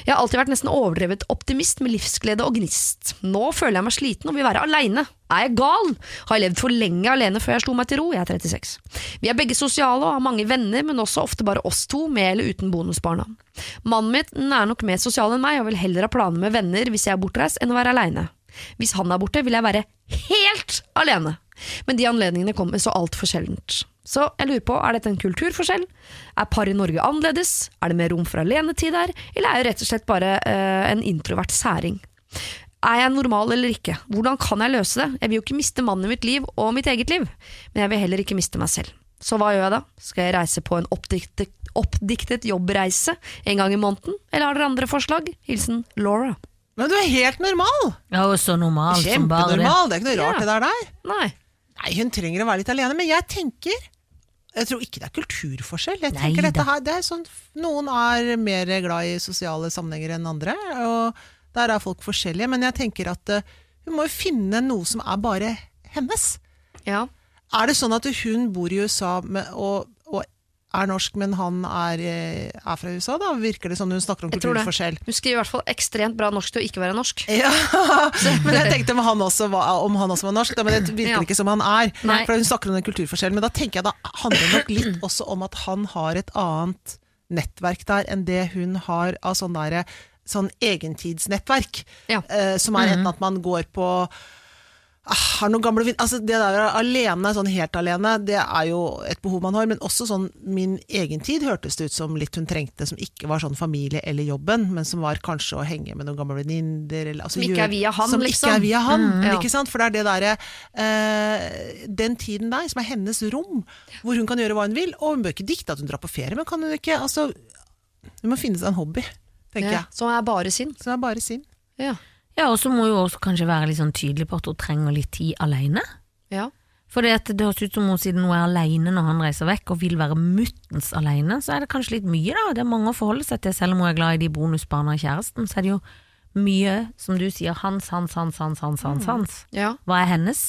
Jeg har alltid vært nesten overdrevet optimist med livsglede og gnist. Nå føler jeg meg sliten og vil være aleine. Er jeg gal? Har jeg levd for lenge alene før jeg slo meg til ro? Jeg er 36. Vi er begge sosiale og har mange venner, men også ofte bare oss to, med eller uten bonusbarna. Mannen min er nok mer sosial enn meg og vil heller ha planer med venner hvis jeg er bortreist, enn å være aleine. Hvis han er borte, vil jeg være helt alene. Men de anledningene kommer så altfor sjeldent. Så jeg lurer på, er dette en kulturforskjell? Er par i Norge annerledes? Er det mer rom for alenetid der? Eller er jeg rett og slett bare uh, en introvert særing? Er jeg normal eller ikke? Hvordan kan jeg løse det? Jeg vil jo ikke miste mannen i mitt liv og mitt eget liv, men jeg vil heller ikke miste meg selv. Så hva gjør jeg da? Skal jeg reise på en oppdiktet, oppdiktet jobbreise en gang i måneden, eller har dere andre forslag? Hilsen Laura. Men du er helt normal! Ja, så normal som bare det. Kjempenormal. Det er ikke noe rart Ja. det der der. Nei. Nei, hun trenger å være litt alene, men jeg tenker Jeg tror ikke det er kulturforskjell. Jeg tenker da. dette her, det er sånn, Noen er mer glad i sosiale sammenhenger enn andre, og der er folk forskjellige. Men jeg tenker at uh, hun må jo finne noe som er bare hennes. Ja. Er det sånn at hun bor i USA med, og er norsk, men han er, eh, er fra USA? Da virker det som hun snakker om kulturforskjell. Hun skriver i hvert fall ekstremt bra norsk til å ikke være norsk. Ja, men jeg tenkte om han også var, om han også var norsk, da, men det virker Ja. ikke som han er. Nei. For hun snakker om den kulturforskjellen, men da tenker jeg da handler det nok litt også om at han har et annet nettverk der enn det hun har av sånn derre sånn egentidsnettverk. Ja. uh, som er enten at man går på har noen gamle altså Det der alene, sånn helt alene, det er jo et behov man har. Men også sånn min egen tid hørtes det ut som litt hun trengte, som ikke var sånn familie eller jobben, men som var kanskje å henge med noen gamle venninner. Altså, Som ikke er via han, som liksom. ikke er via han, ja. ikke sant? For det er det derre eh, Den tiden der, som er hennes rom, hvor hun kan gjøre hva hun vil. Og hun bør ikke dikte at hun drar på ferie, men kan hun ikke altså, Hun må finne seg en hobby, tenker Ja, jeg. som er bare sin. Som er bare sin. Ja. Ja, og så må hun også kanskje være litt sånn tydelig på at hun trenger litt tid alene. Ja. For det, høres ut som hun siden hun er alene når han reiser vekk, og vil være muttens alene, så er det kanskje litt mye, da. Det er mange å forholde seg til, selv om hun er glad i de bonusbarna og kjæresten. Så er det jo mye, som du sier, hans, hans, hans, hans, hans, hans. hans. ja. Hva er hennes?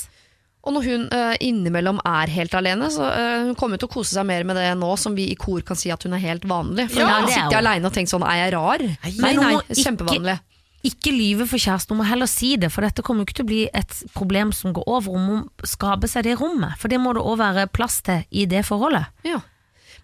Og når hun uh, innimellom er helt alene, så uh, hun kommer til å kose seg mer med det nå som vi i kor kan si at hun er helt vanlig. For Ja, hun har det er sittet hun. aleine og tenkt sånn, er jeg rar? Nei, nei, nei, kjempevanlig. ikke-. Ikke lyve for kjæresten, hun må heller si det, for dette kommer jo ikke til å bli et problem som går over. om Hun skaper seg det rommet, for det må det òg være plass til i det forholdet. Ja.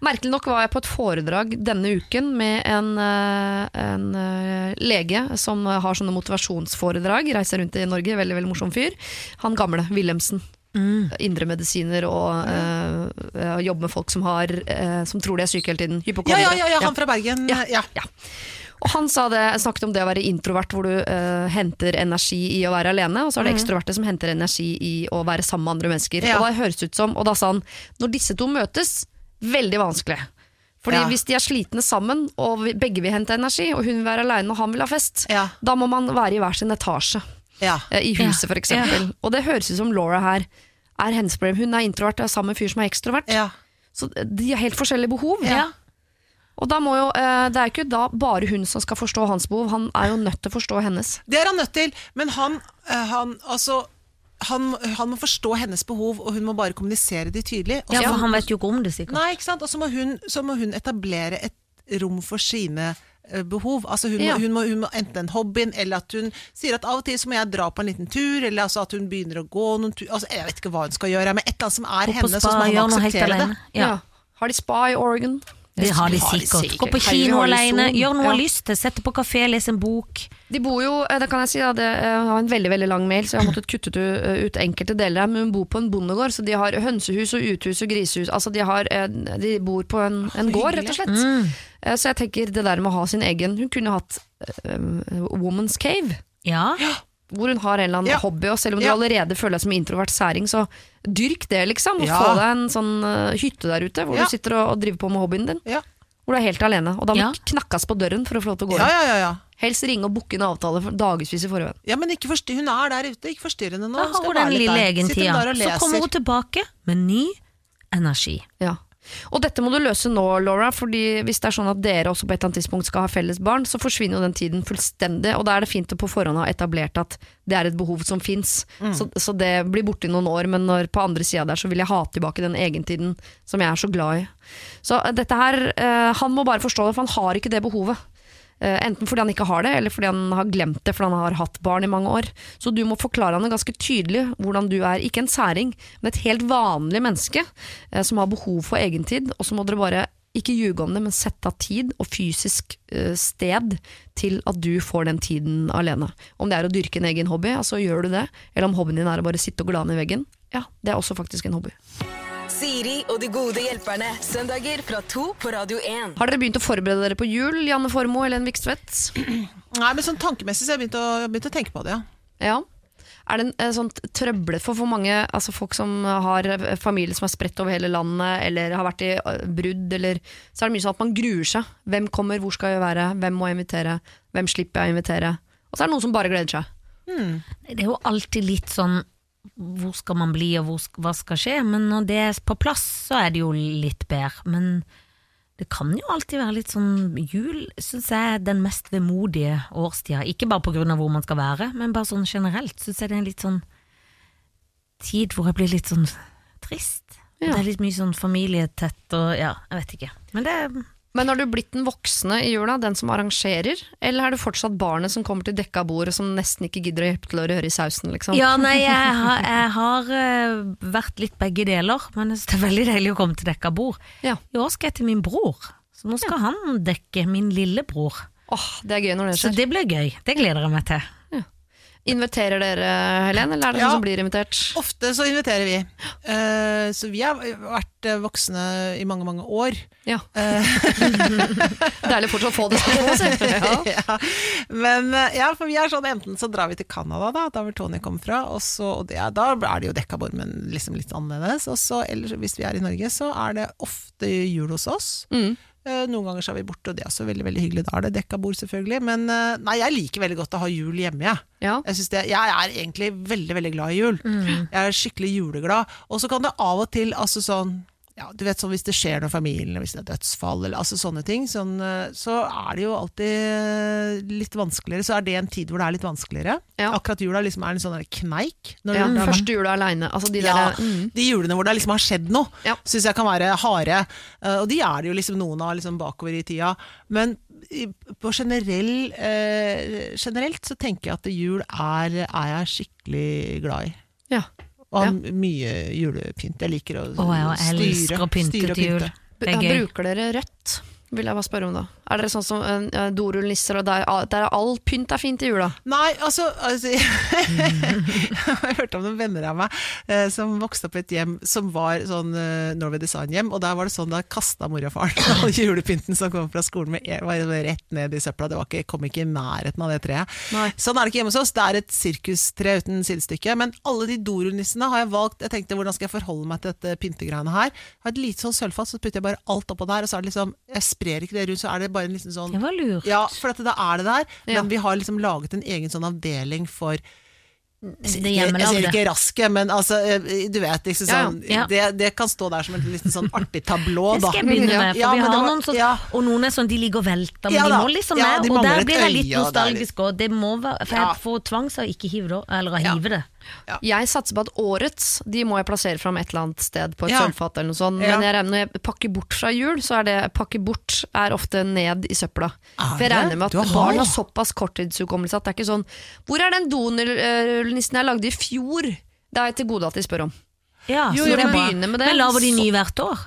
Merkelig nok var jeg på et foredrag denne uken med en, eh, en eh, lege som har sånne motivasjonsforedrag, reiser rundt i Norge, veldig veldig morsom fyr. Han gamle, Wilhelmsen. Indremedisiner og mm. øh, jobber med folk som, har, øh, som tror de er syke hele tiden. Ja, ja, ja, ja, han fra Bergen. Ja. Ja. Ja. Og han sa det, snakket om det å være introvert, hvor du uh, henter energi i å være alene, og så er det ekstroverte som henter energi i å være sammen med andre mennesker. Ja. Og da høres ut som, og da sa han, når disse to møtes, veldig vanskelig. Fordi Ja. hvis de er slitne sammen, og vi, begge vil hente energi, og hun vil være alene og han vil ha fest, Ja. da må man være i hver sin etasje. Ja. eh, I huset, for eksempel. Og det høres ut som Laura her er hennes problem. Hun er introvert, og er sammen med en fyr som er ekstrovert. Så de har helt forskjellige behov. Ja. Og da må jo, eh, Det er jo ikke da bare hun som skal forstå hans behov, han er jo nødt til å forstå hennes. Det er han nødt til, men han, eh, han altså han, han må forstå hennes behov, og hun må bare kommunisere de tydelig. Også, Ja, for han vet jo ikke om det, sikkert. Nei, ikke sant? Og så må, hun- må hun etablere et rom for sine eh, behov. Altså hun, Ja. må, hun, må, hun må enten en hobbyen, eller at hun sier at av og til så må jeg dra på en liten tur, eller altså at hun begynner å gå noen tur altså Jeg vet ikke hva hun skal gjøre, men et eller annet som er hennes, henne, så må gjør noe helt akseptere det. Ja. Ja. Har de spa i Oregon? Det har de sikkert. Gå på kino alene, gjør noe Ja. lyst til, sette på kafé, lese en bok. De bor jo, eh, det kan jeg si, da, det eh, har en veldig veldig lang mail, så jeg har måttet kutte ut, eh, enkelte deler men hun bor på en bondegård, så de har hønsehus og uthus og grisehus. Altså de, har, de bor på en, en gård, rett og slett. Mm. Så jeg tenker det der med å ha sin egen Hun kunne hatt um, Woman's Cave. Ja. Hvor hun har en eller annen Ja. hobby, og selv om Ja. du allerede føler deg som introvert særing, så dyrk det, liksom. Og Ja. få deg en sånn uh, hytte der ute, hvor Ja. du sitter og, og driver på med hobbyen din. Ja. Hvor du er helt alene. Og da må Ja. knakkes på døren for å få lov til å gå inn. ja, ja, ja. Helst ringe og booke en avtale for dagevis i forveien. ja, men ikke hun er der ute, ikke forstyrr henne nå. Da Hun skal har hun være den litt lille egentida. der og Så kommer hun tilbake med ny energi. Ja. Og dette må du løse nå, Laura, fordi hvis det er sånn at dere også på et eller annet tidspunkt skal ha felles barn, så forsvinner jo den tiden fullstendig, og da er det fint å på forhånd ha etablert at det er et behov som fins. Så, så det blir borte i noen år, men når på andre sida der så vil jeg ha tilbake den egentiden som jeg er så glad i. Så eh, dette her, eh, han må bare forstå det, for han har ikke det behovet. Eh, Enten fordi han ikke har det, eller fordi han har glemt det fordi han har hatt barn i mange år. Så du må forklare han ganske tydelig hvordan du er, ikke en særing, men et helt vanlig menneske eh, som har behov for egentid, og så må dere bare ikke ljuge om det, men sette av tid og fysisk eh, sted til at du får den tiden alene. Om det er å dyrke en egen hobby, altså gjør du det. Eller om hobbyen din er å bare sitte og glane i veggen. Ja, det er også faktisk en hobby. Siri og de gode hjelperne. Søndager fra to på Radio 1. Har dere begynt å forberede dere på jul, Janne Formoe eller en Vikstvedt? Nei, men sånn tankemessig så har jeg begynt å, begynt å tenke på det, ja. Ja. Er det en, sånn trøblet for for mange altså folk som har familie som er spredt over hele landet, eller har vært i brudd, eller så er det mye sånn at man gruer seg. Hvem kommer, hvor skal jeg være, hvem må jeg invitere, hvem slipper jeg å invitere? Og så er det noen som bare gleder seg. Det er jo alltid litt sånn hvor skal man bli og hvor, hva skal skje, men når det er på plass så er det jo litt bedre. Men det kan jo alltid være litt sånn Jul syns jeg er den mest vemodige årstida. Ikke bare på grunn av hvor man skal være, men bare sånn generelt syns jeg det er en litt sånn tid hvor jeg blir litt sånn trist. Ja. Det er litt mye sånn familietett og ja, jeg vet ikke. Men det Men har du blitt den voksne i jula, den som arrangerer, eller er du fortsatt barnet som kommer til dekka bord og som nesten ikke gidder å hjelpe til å røre i sausen, liksom? Ja, nei, jeg har, jeg har eh, vært litt begge deler, men det er veldig deilig å komme til dekka bord. Ja. I år skal jeg til min bror, så nå skal han dekke min lillebror. Åh, det er gøy når det skjer. Så det blir gøy. Det gleder jeg meg til. Inviterer dere, Helen, eller er det Ja. noen som blir invitert? Ofte så inviterer vi. Uh, så vi har vært eh, voksne i mange, mange år. Ja. Deilig fortsatt å få det sånn. Ja. ja. Men ja, for vi er sånn enten så drar vi til Canada, da, der hvor Tony kommer fra, og, så, og det, da er det jo dekkabord, men liksom litt annerledes. Og så eller hvis vi er i Norge, så er det ofte jul hos oss. Mm. Eh, Noen ganger så er vi borte, og det er også veldig veldig hyggelig. Da er det dekkabord, selvfølgelig. Men eh, nei, jeg liker veldig godt å ha jul hjemme, jeg. Ja. Jeg, det, jeg er egentlig veldig veldig glad i jul. Jeg er skikkelig juleglad. Og så kan det av og til altså sånn ja, du vet sånn Hvis det skjer noe i familien, hvis det er dødsfall, eller altså sånne ting, sånn, eh, så er det jo alltid eh, litt vanskeligere. Så er det en tid hvor det er litt vanskeligere. Ja. Akkurat jula liksom er en sånn kneik. Ja, er- Første jula aleine. Altså de ja, mm. de julene hvor det liksom har skjedd noe, Ja. syns jeg kan være harde. Eh, og de er det jo liksom noen av liksom bakover i tida. Men på generell, eh, generelt så tenker jeg at jul er, er jeg skikkelig glad i. Ja. Og har mye julepynt. Jeg liker å Å, jeg styre, å pynte styre og til jul. pynte. Det er. Bruker dere rødt? Vil jeg bare spørre om da. Er dere sånn som uh, dorullnisser, og der, der all pynt er fint i jula? Nei, altså, altså Jeg hørte om noen venner av meg uh, som vokste opp i et hjem som var sånn uh, Norway Design-hjem, og der var det sånn da kasta mor og faren all julepynten som kom fra skolen med var rett ned i søpla. Det var ikke, kom ikke i nærheten av det treet. Nei. Sånn er det ikke hjemme hos oss. Det er et sirkustre uten sidestykke. Men alle de dorullnissene har jeg valgt Jeg tenkte hvordan skal jeg forholde meg til dette pyntegreiene her. Jeg har et lite sånn sølvfat, så putter jeg bare alt oppå der, og så er det liksom Jeg sprer ikke det rundt, så er det bare en liten sånn Det var lurt. ja, for at da er det der. Men vi har liksom laget en egen sånn avdeling for jeg, sier ikke raske, men altså, eh, du vet liksom sånn, ja. Det, det kan stå der som en liten sånn artig tablå, Det skal jeg begynne med, for Ja, vi har var- noen sånn, ja. og noen er sånn, de ligger og velter, men Ja de må liksom Ja, med, de og der blir jeg litt litt- nostalgisk, òg. det må være, for jeg får tvangs av ikke hive det, eller å hive det. Jeg satser på at årets De må jeg plassere fram et eller annet sted på et Ja. sølvfat. eller noe sånt Ja. Men jeg når jeg pakker bort fra jul, så er det pakke bort er ofte ned i søpla. Er For jeg regner med at har- barn har såpass korttidshukommelse at det er ikke sånn Hvor er den donullnissen jeg lagde i fjor? Det er jeg til gode at de spør om. Ja, Jo, så jo, men med det, Men lager de ny hvert år?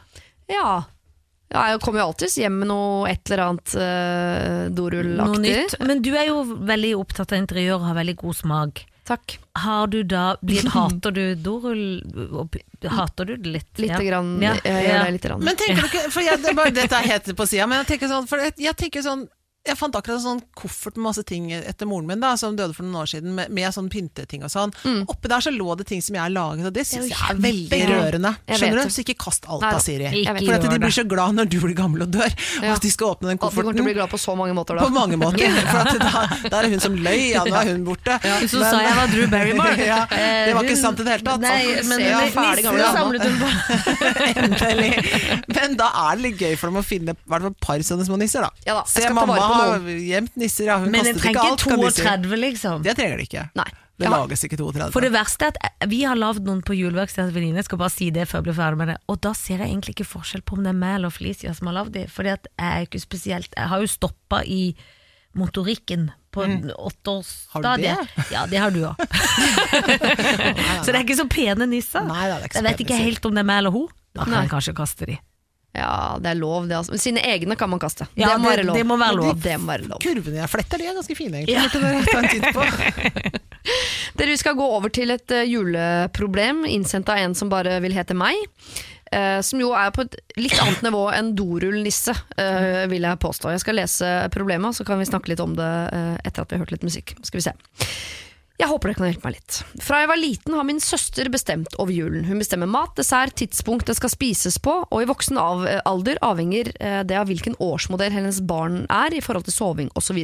Ja. ja jeg kommer jo alltids hjem med noe et eller annet uh, Noe dorullaktig. Men du er jo veldig opptatt av interiør og har veldig god smak. Takk. Har du da, blitt, hater du dorull, hater du det litt? Lite Ja. grann. Ja. Jeg gjør det lite grann. Men tenker du ikke for jeg, det er bare, Dette er helt på sida, men jeg tenker sånn, for jeg, jeg tenker sånn jeg fant akkurat en sånn koffert med masse ting etter moren min, da, som døde for noen år siden, med, med sånn pynteting og sånn. Oppi der så lå det ting som jeg har laget, og det syns jeg er veldig rørende. Skjønner du? Så ikke kast alt da. av Siri. For at de blir så glad når du blir gammel og dør, og at de skal åpne den kofferten du kommer til å bli glad på så mange måter, da. På mange måter. For at da, da er hun som løy, ja, nå er hun borte. Så sa jeg var Drew Barrymore. ja, det var ikke hun- sant i det hele tatt. Nei, men ja, ferdig gamle dame. samlet hun på. Endelig. Men da er det litt gøy for dem å finne i hvert fall et par sånne små nisser, da. Ja da, Se, mamma noen. gjemt nisser, ja. Hun Men jeg kastet trenger ikke ikke alt, kan de si. 32, liksom. Det trenger de ikke. Nei. Det Ja. lages ikke 32. For det verste er at vi har lagd noen på juleverkstedet til venninne, jeg skal bare si det før jeg blir ferdig med det, og da ser jeg egentlig ikke forskjell på om det er meg eller Felicia som har lagd de, for jeg er ikke spesielt Jeg har jo stoppa i motorikken på en Har åtteårsstadiet. Ja, det har du òg. så det er ikke så pene nisser. Nei, da, det er ikke så jeg vet pene ikke nisser. helt om det er meg eller hun. Da kan Nei. jeg kanskje kaste de. Ja, det er lov, det. Altså. Men sine egne kan man kaste. Ja, det må det- det må være lov. Det må være lov. Kurvene jeg fletter, de er ganske fine, egentlig. Ja. Dere vi skal gå over til et eh, juleproblem innsendt av en som bare vil hete meg. eh, som jo er på et litt annet nivå enn dorullnisse, uh, vil jeg påstå. Jeg skal lese problemet, så kan vi snakke litt om det eh, etter at vi har hørt litt musikk. Skal vi se. Jeg håper dere kan hjelpe meg litt. Fra jeg var liten har min søster bestemt over julen. Hun bestemmer mat, dessert, tidspunkt det skal spises på, og i voksen av, eh, alder avhenger eh, det av hvilken årsmodell hennes barn er i forhold til soving osv.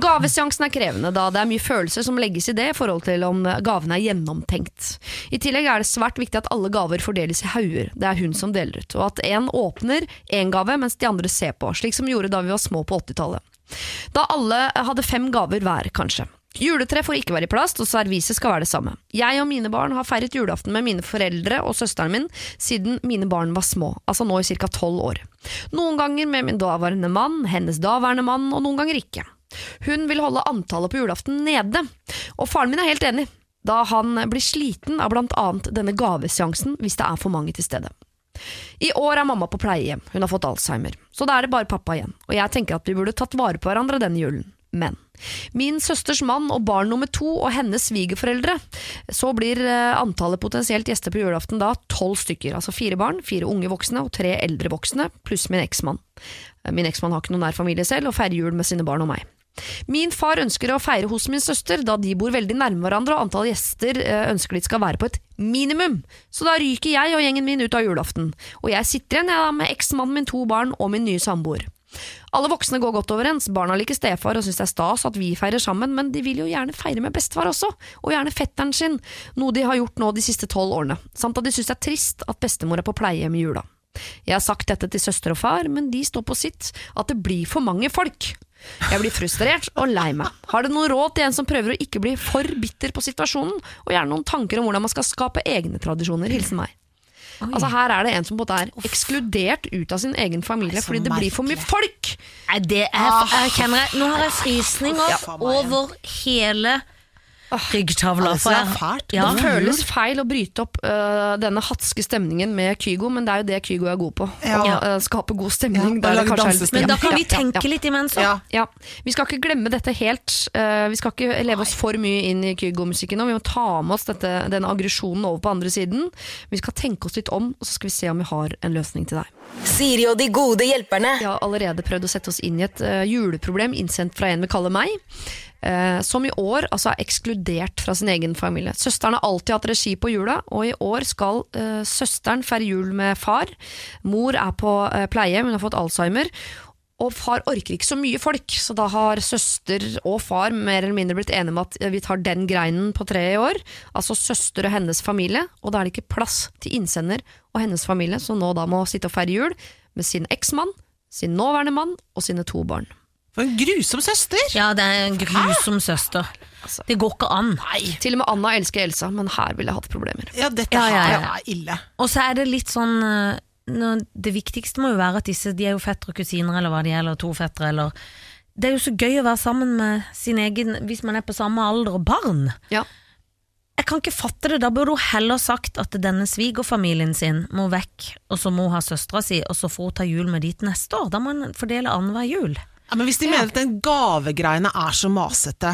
Gaveseansen er krevende, da det er mye følelser som legges i det i forhold til om gaven er gjennomtenkt. I tillegg er det svært viktig at alle gaver fordeles i hauger, det er hun som deler ut, og at én åpner én gave mens de andre ser på, slik som vi gjorde da vi var små på 80-tallet. Da alle hadde fem gaver hver, kanskje. Juletre får ikke være i plast, og serviset skal være det samme. Jeg og mine barn har feiret julaften med mine foreldre og søsteren min siden mine barn var små, altså nå i ca. tolv år. Noen ganger med min daværende mann, hennes daværende mann, og noen ganger ikke. Hun vil holde antallet på julaften nede, og faren min er helt enig, da han blir sliten av blant annet denne gaveseansen hvis det er for mange til stede. I år er mamma på pleiehjem, hun har fått alzheimer, så da er det bare pappa igjen, og jeg tenker at vi burde tatt vare på hverandre denne julen. Men min søsters mann og barn nummer to og hennes svigerforeldre, så blir eh, antallet potensielt gjester på julaften da tolv stykker, altså fire barn, fire unge voksne og tre eldre voksne, pluss min eksmann. Eh, Min eksmann har ikke noen nær familie selv, og feirer jul med sine barn og meg. Min far ønsker å feire hos min søster, da de bor veldig nærme hverandre, og antall gjester eh, ønsker de skal være på et minimum. Så da ryker jeg og gjengen min ut av julaften. Og jeg sitter igjen jeg, da, med eksmannen min, to barn og min nye samboer. Alle voksne går godt overens, barna liker stefar og syns det er stas at vi feirer sammen, men de vil jo gjerne feire med bestefar også, og gjerne fetteren sin, noe de har gjort nå de siste tolv årene, samt at de syns det er trist at bestemor er på pleiehjem i jula. Jeg har sagt dette til søster og far, men de står på sitt, at det blir for mange folk. Jeg blir frustrert og lei meg. Har dere noen råd til en som prøver å ikke bli for bitter på situasjonen, og gjerne noen tanker om hvordan man skal skape egne tradisjoner? Hilsen meg. Altså Her er det en som måte er ekskludert ut av sin egen familie så fordi det blir for mye folk! Nei, det er jeg kjenner jeg, Nå har jeg frysninger over hele ryggtavla. Altså, det er fælt. Ja. Det føles feil å bryte opp uh, denne hatske stemningen med Kygo, men det er jo det Kygo er god på. Ja. Å øh, skape god stemning. Ja. Men da kan vi tenke ja. litt imens. Ja. Ja, Vi skal ikke glemme dette helt. Uh, vi skal ikke leve oss for mye inn i Kygo-musikken nå. Vi må ta med oss dette, denne aggresjonen over på andre siden. Vi skal tenke oss litt om, og så skal vi se om vi har en løsning til deg. Siri og de gode hjelperne. Vi har allerede prøvd å sette oss inn i et juleproblem innsendt fra en vi kaller meg. Eh, som i år altså er ekskludert fra sin egen familie. Søsteren har alltid hatt regi på jula, og i år skal eh, søsteren feire jul med far. Mor er på pleie, pleiehjem, hun har fått alzheimer. Og far orker ikke så mye folk, så da har søster og far mer eller mindre blitt enige om at eh, vi tar den greinen på treet i år. Altså søster og hennes familie, og da er det ikke plass til innsender og hennes familie, som nå da må sitte og feire jul med sin eksmann, sin nåværende mann og sine to barn. For en grusom søster! Ja, det er en grusom søster. Altså. Det går ikke an. Til og med Anna elsker Elsa, men her ville jeg hatt problemer. Ja, dette Ja, ja, ja. er ille. Og så er det litt sånn eh, nå- Det viktigste må jo være at disse De er jo fettere og kusiner, eller hva de er, eller to fettere, eller Det er jo så gøy å være sammen med sin egen hvis man er på samme alder og barn. Ja. Jeg kan ikke fatte det. Da burde hun heller sagt at denne svigerfamilien sin må vekk, og så må hun ha søstera si, og så får hun ta jul med dit neste år. Da må hun fordele annenhver jul. Ja, men hvis de mener at den gavegreiene er så masete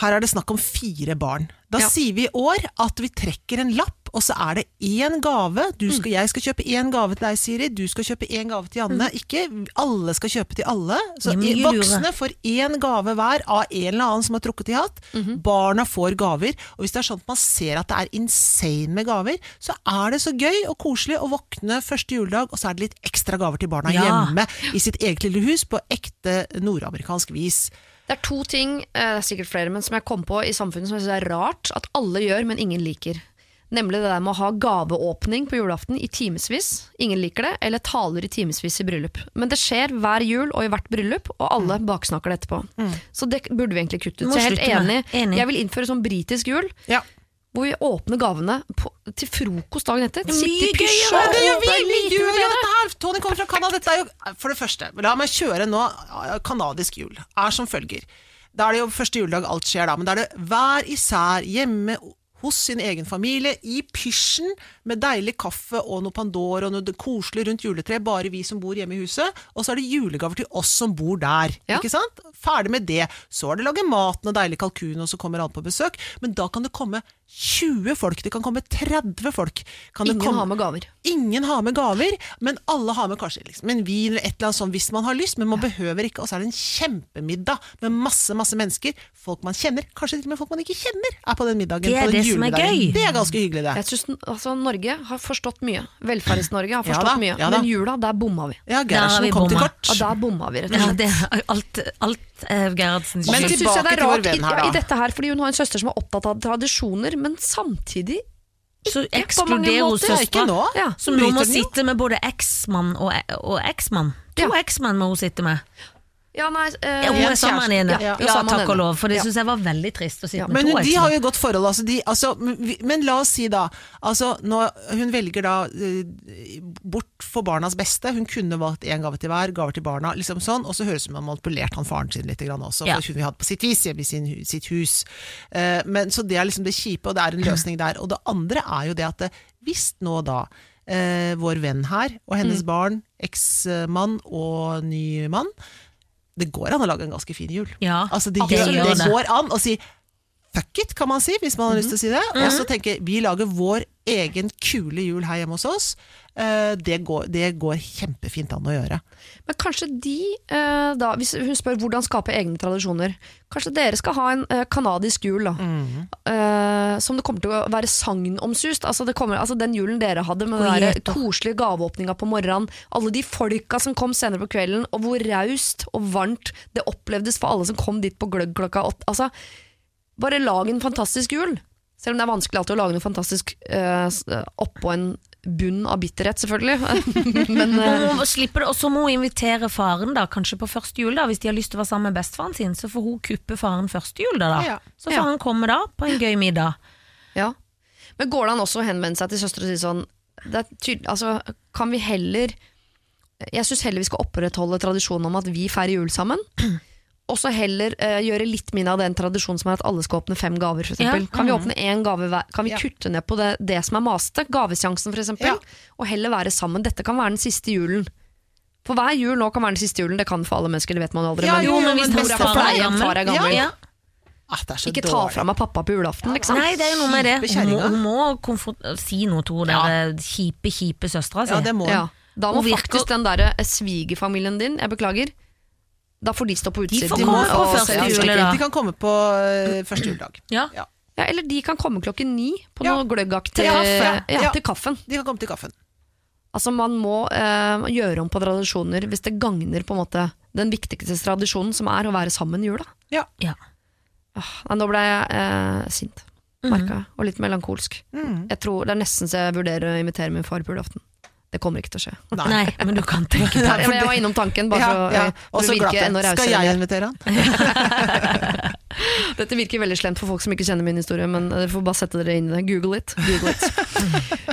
Her er det snakk om fire barn. Da Ja. sier vi i år at vi trekker en lapp og så er det én gave. Du skal, Jeg skal kjøpe én gave til deg, Siri. Du skal kjøpe én gave til Janne. Ikke alle skal kjøpe til alle. Så voksne får én gave hver av en eller annen som har trukket i hatt. Barna får gaver. Og hvis det er sånn at man ser at det er insane med gaver, så er det så gøy og koselig å våkne første juledag, og så er det litt ekstra gaver til barna Ja. hjemme i sitt eget lille hus på ekte nordamerikansk vis. Det er to ting, eh, det er sikkert flere, men som jeg kom på i samfunnet som jeg synes er rart at alle gjør, men ingen liker. Nemlig det der med å ha gaveåpning på julaften i timevis. Ingen liker det. Eller taler i timevis i bryllup. Men det skjer hver jul og i hvert bryllup, og alle baksnakker det etterpå. Så det burde vi egentlig kutte ut. Så jeg er helt enig. Enig. Jeg vil innføre sånn britisk jul. Ja. Hvor vi åpner gavene på, til frokost dagen etter. er i mye gøyere. Det er like gjør jo dette her! Tony kommer fra Canada. Dette er jo, for det første, la meg kjøre nå Canadisk kanadisk jul. Er som følger. Da er det jo første juledag alt skjer da, men da er det hver især hjemme hos sin egen familie, i pysjen, med deilig kaffe og noe Pandora og noe koselig rundt juletreet, bare vi som bor hjemme i huset, og så er det julegaver til oss som bor der. Ja. Ikke sant? Ferdig med det. Så er det lage maten og deilig kalkun, og så kommer alle på besøk. Men da kan det komme 20 folk, det kan komme 30 folk. Kan Ingen komme- har med gaver. Ingen har med gaver, men alle har med kanskje liksom en vin eller et eller annet sånt hvis man har lyst, men man behøver ikke. Og så er det en kjempemiddag med masse masse mennesker. Folk man kjenner, kanskje til og med folk man ikke kjenner, er på den middagen. Det er på den det som er gøy. Det er ganske hyggelig, det. Jeg synes, altså, Norge har forstått mye. Velferds-Norge har Ja forstått da, mye. ja. Men jula, der bomma vi. Ja, Gerhardsen vi kom til kort. Og der bomma vi, rett og Ja, slett. det er alt, alt uh, Gerhardsens Men Men skyld. det tilbake til vår rart i, venn her, ja, da. i dette her, fordi hun har en søster som er opptatt av tradisjoner, men samtidig Så ekskluderer hun søstera. Ja. Som nå må sitte med både eksmann og, og eksmann. To Ja. eksmenn må hun sitte med. Ja, nei, eh, Ja, hun er sammen kjæreste. inne. Ja, Ja, takk og lov, for det Ja. syns jeg var veldig trist å sitte Ja. Men de har jo godt forhold. Altså de, altså, men la oss si da altså, Hun velger da eh, bort for barnas beste. Hun kunne valgt én gave til hver, gaver til barna. liksom sånn, Og så høres det ut som om har manipulerte han faren sin litt også, Ja. for hun vil ha det på sitt vis hjemme i sin, sitt hus. Eh, men Så det er liksom det kjipe, og det er en løsning der. Og det andre er jo det at det, hvis nå da eh, vår venn her og hennes barn, eksmann og ny mann det går an å lage en ganske fin jul. Ja, altså, det, gjør, det det. går an å si fuck it, kan man si, hvis man har lyst til å si det. Og så tenke vi lager vår egen kule jul her hjemme hos oss. Eh, det, går, det går kjempefint an å gjøre. Men kanskje de, eh, da, hvis hun spør hvordan skape egne tradisjoner, kanskje dere skal ha en canadisk kanadisk jul, da. Mm. Eh, som det kommer til å være sagnomsust. Altså, kommer, altså den julen dere hadde med den der koselige gaveåpninga på morgenen, alle de folka som kom senere på kvelden, og hvor raust og varmt det opplevdes for alle som kom dit på gløgg klokka åtte. Altså, bare lag en fantastisk jul. Selv om det er vanskelig alltid å lage noe fantastisk uh, oppå en bunn av bitterhet, selvfølgelig. Men eh, Hun må det, og så må hun invitere faren da, kanskje på første jul, da, hvis de har lyst til å være sammen med bestefaren sin. Så får hun kuppe faren første jul, da. da. Ja. Så får Ja. han komme da, på en gøy middag. Ja. Men går det an også å henvende seg til søster og si sånn det tydelig, altså, Kan vi heller Jeg syns heller vi skal opprettholde tradisjonen om at vi feirer jul sammen. Og så heller uh, gjøre litt mindre av den tradisjonen som er at alle skal åpne fem gaver. For eksempel. Ja. Kan vi åpne én gave hver? Kan vi Ja. kutte ned på det, det som er masete? Gaveseansen, for eksempel. Ja. Og heller være sammen. Dette kan være den siste julen. For hver jul nå kan være den siste julen. Det kan for alle mennesker, det vet man aldri. Ja, men jo, men hvis hvis mor er på er pleie, far er gammel. Ja. Ah, det er så Ikke ta dårlig. fra meg pappa på julaften, liksom. Nei, det er jo noe med det. Hun må, hun må si noe til hun Ja. eh, kjipe, kjipe søstera si. Ja, det må Ja. hun. Da må Hun virker- faktisk den der eh, svigerfamilien din, jeg beklager, da får de stå på De utsiden. får De, komme må, på første jule, da. de kan komme på eh, første juledag. Ja. Ja. Ja, eller de kan komme klokken ni på Ja. noe gløggaktig Til kaffe. ja, Ja. til kaffen. De kan komme til kaffen. Altså Man må eh, gjøre om på tradisjoner hvis det gagner på en måte den viktigste tradisjonen, som er å være sammen i jula. Ja. Ja. Ah, nei, nå ble jeg eh, sint, merka jeg, og litt melankolsk. Mm. Jeg tror Det er nesten så jeg vurderer å invitere min far på julaften. Det kommer ikke til å skje. Nei, men du kan tenke deg Jeg, jeg var innom tanken, bare for, å- ja, eh, Og for så å virke glapp enda jeg. Skal jeg invitere han? Dette virker veldig slemt for folk som ikke kjenner min historie, men dere får bare sette dere inn i det. Google it. Google it.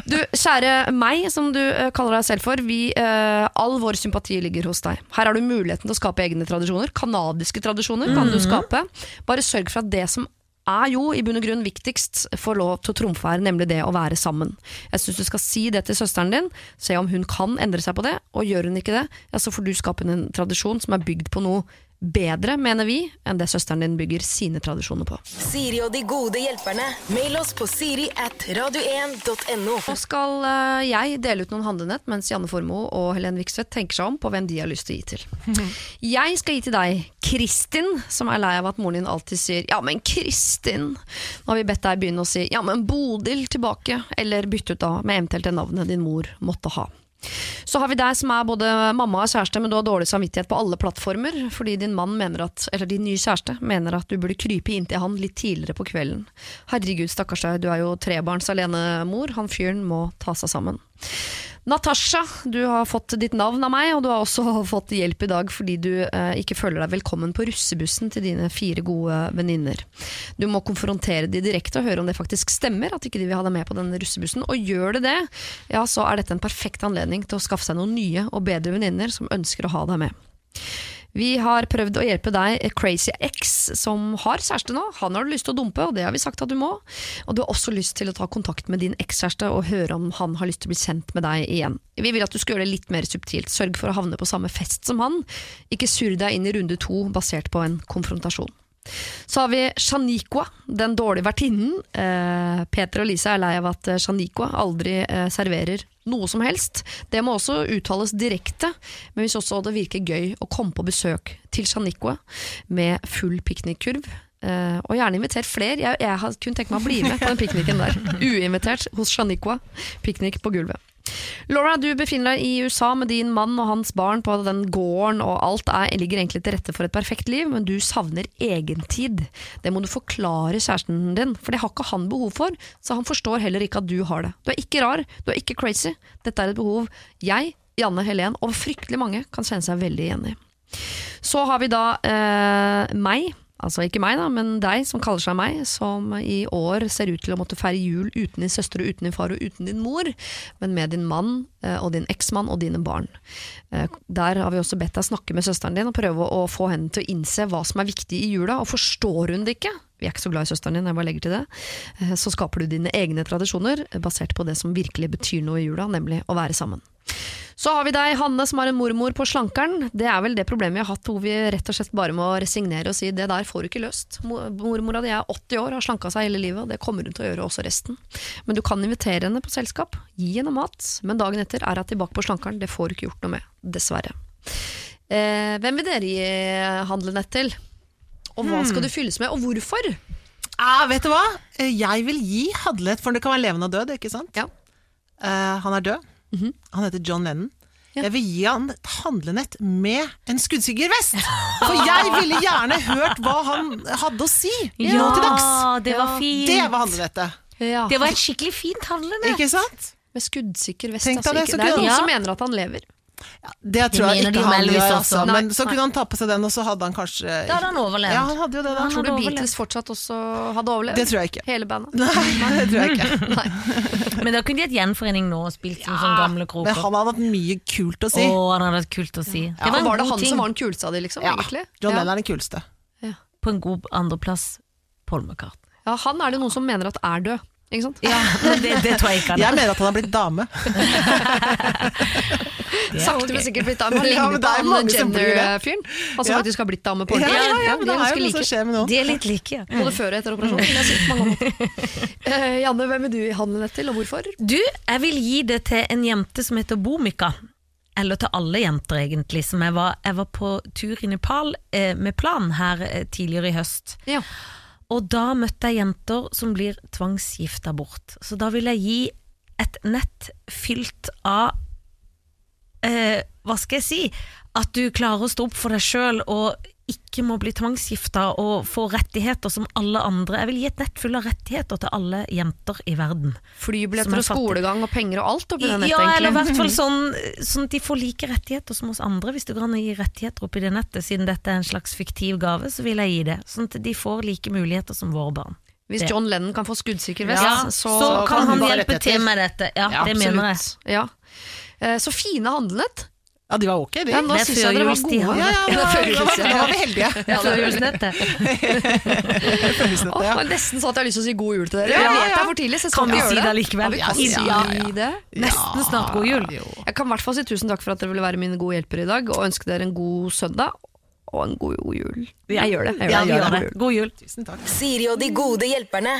Du, kjære meg, som du eh, kaller deg selv for. Vi, eh, all vår sympati ligger hos deg. Her har du muligheten til å skape egne tradisjoner. Kanadiske tradisjoner kan du skape. Bare sørg for at det som er jo i bunn og grunn viktigst, får lov til å trumfe her, nemlig det å være sammen. Jeg syns du skal si det til søsteren din, se om hun kan endre seg på det, og gjør hun ikke det, ja, så får du skape en tradisjon som er bygd på noe bedre, mener vi, enn det søsteren din bygger sine tradisjoner på. Siri og de gode hjelperne. Mail oss på siri at radio1.no. Nå skal eh, jeg dele ut noen handlenett mens Janne Formoe og Helen Vikstvedt tenker seg om på hvem de har lyst til å gi til. Jeg skal gi til deg Kristin, som er lei av at moren din alltid sier 'ja, men Kristin'. Nå har vi bedt deg begynne å si 'ja, men Bodil' tilbake, eller bytte ut da med eventuelt det navnet din mor måtte ha. Så har vi deg som er både mamma og kjæreste, men du har dårlig samvittighet på alle plattformer, fordi din mann mener at, eller din nye kjæreste mener at du burde krype inntil han litt tidligere på kvelden. Herregud, stakkars deg, du er jo trebarns alenemor, han fyren må ta seg sammen. Natasha, du har fått ditt navn av meg, og du har også fått hjelp i dag fordi du eh, ikke føler deg velkommen på russebussen til dine fire gode venninner. Du må konfrontere de direkte og høre om det faktisk stemmer at ikke de vil ha deg med på den russebussen. Og gjør det det, ja, så er dette en perfekt anledning til å skaffe seg noen nye og bedre venninner som ønsker å ha deg med. Vi har prøvd å hjelpe deg, Crazy X, som har kjæreste nå. Han har du lyst til å dumpe, og det har vi sagt at du må. Og du har også lyst til å ta kontakt med din ekskjæreste og høre om han har lyst til å bli kjent med deg igjen. Vi vil at du skal gjøre det litt mer subtilt. Sørg for å havne på samme fest som han. Ikke surr deg inn i runde to basert på en konfrontasjon. Så har vi Shaniqua, den dårlige vertinnen. Eh, Peter og Lisa er lei av at eh, Shaniqua aldri eh, serverer noe som helst. Det må også uttales direkte, men hvis også det virker gøy å komme på besøk til Shaniqua med full piknikkurv. eh, og gjerne inviter flere. Jeg, jeg kunne tenke meg å bli med på den pikniken der. Uinvitert hos Shaniqua. Piknik på gulvet. Laura, du befinner deg i USA med din mann og hans barn på den gården, og alt er, ligger egentlig til rette for et perfekt liv, men du savner egentid. Det må du forklare kjæresten din, for det har ikke han behov for, så han forstår heller ikke at du har det. Du er ikke rar, du er ikke crazy. Dette er et behov jeg, Janne Helen og fryktelig mange kan kjenne seg veldig igjen i. Så har vi da eh, meg. Altså ikke meg, da, men deg som kaller seg meg, som i år ser ut til å måtte feire jul uten din søster og uten din far og uten din mor, men med din mann eh, og din eksmann og dine barn. Eh, Der har vi også bedt deg snakke med søsteren din og prøve å få henne til å innse hva som er viktig i jula, og forstår hun det ikke, vi er ikke så glad i søsteren din, jeg bare legger til det, eh, så skaper du dine egne tradisjoner eh, basert på det som virkelig betyr noe i jula, nemlig å være sammen. Så har vi deg, Hanne, som har en mormor på slankeren. Det er vel det problemet vi har hatt, hvor vi rett og slett bare må resignere og si det der får du ikke løst. Mo- Mormora di er 80 år, har slanka seg hele livet, og det kommer hun til å gjøre også resten. Men du kan invitere henne på selskap, gi henne mat, men dagen etter er hun tilbake på slankeren. Det får du ikke gjort noe med, dessverre. Eh, hvem vil dere gi handlenett til? Og hva skal du fylles med, og hvorfor? Ah, vet du hva? Eh, Jeg vil gi handlet, for det kan være levende og død, ikke sant? Ja. Uh, han er død. Han heter John Lennon. Ja. Jeg vil gi han et handlenett med en skuddsikker vest! For jeg ville gjerne hørt hva han hadde å si nå til dags. det var fint. Det var handlenettet, Ja. Det var et skikkelig fint handlenett. ikke sant? Med skuddsikker vest. Altså, det, så det er noen Ja. som mener at han lever. Det tror jeg ikke han gjør, også. altså. Nei, Men så nei. kunne han ta på seg den, og så hadde han kanskje Da hadde han overlevd. Ja, han hadde jo det, da. Han Tror du Beatles overlevd. fortsatt også hadde overlevd? Det tror jeg ikke. Hele bandet? Nei, det tror jeg ikke. Nei. Men da kunne de hatt gjenforening nå og spilt som sånne gamle Men han hadde hatt mye kult å si. Å, han hadde hatt kult å si. Det var Ja, var det han ting. som var den kuleste av de, liksom? Ja, egentlig? John ja. Lennon er den kuleste. På en god andreplass, Paul McCartney. ja, han er det noen som mener at er død. Ikke sant? Ja, det, det tror jeg ikke han Jeg er. mener at han har blitt dame. Det Sakte, men sikkert blitt dame. Ligner på han. Jenner-fyren. Han som Ja. faktisk har blitt dame på Ja, ordentlig. ja, ja, de men det er ganske jo noe som like. skjer med noen. De er litt like, ja. Både før og etter operasjonen. måter. Eh, Janne, hvem vil du handle handlenett til, og hvorfor? Du, jeg vil gi det til en jente som heter Bomika. Eller til alle jenter, egentlig. Som jeg var, jeg var på tur i Nepal eh, med plan her eh, tidligere i høst. Ja. Og da møtte jeg jenter som blir tvangsgifta bort. Så da vil jeg gi et nett fylt av eh, Hva skal jeg si? At du klarer å stå opp for deg sjøl og ikke må bli tvangsgifta og få rettigheter som alle andre. Jeg vil gi et nett full av rettigheter til alle jenter i verden. Flybilletter er og skolegang og penger og alt oppi det nettet, Ja, eller i hvert fall sånn, sånn at de får like rettigheter som oss andre. Hvis det går an å gi rettigheter oppi det nettet, siden dette er en slags fiktiv gave, så vil jeg gi det. Sånn at de får like muligheter som våre barn. Hvis John Lennon kan få skuddsikker vest, Ja, så, så, kan han bare hjelpe til med dette. Ja, Ja, det mener jeg. Absolutt. Ja. Eh, Så fine handlet. Ja, de var ok, de. Ja, nå Det syns jeg dere var gode. Ja, ja, nå, da, da, da var vi heldige. Ja, det er Førjulsnettet. ja. det var nesten sånn at jeg har lyst til å si god jul til dere. Ja, Jeg ja, vet det ja. er for tidlig, så jeg skal Kan vi si det likevel? Ja, vi kan Ja, si ja, ja. det. Nesten snart god jul. Jeg kan i hvert fall si tusen takk for at dere ville være mine gode hjelpere i dag, og ønske dere en god søndag. og en god jul. Jeg gjør det. Jeg gjør Ja, det. vi Jeg gjør det. God jul. Tusen takk. Siri og de gode hjelperne.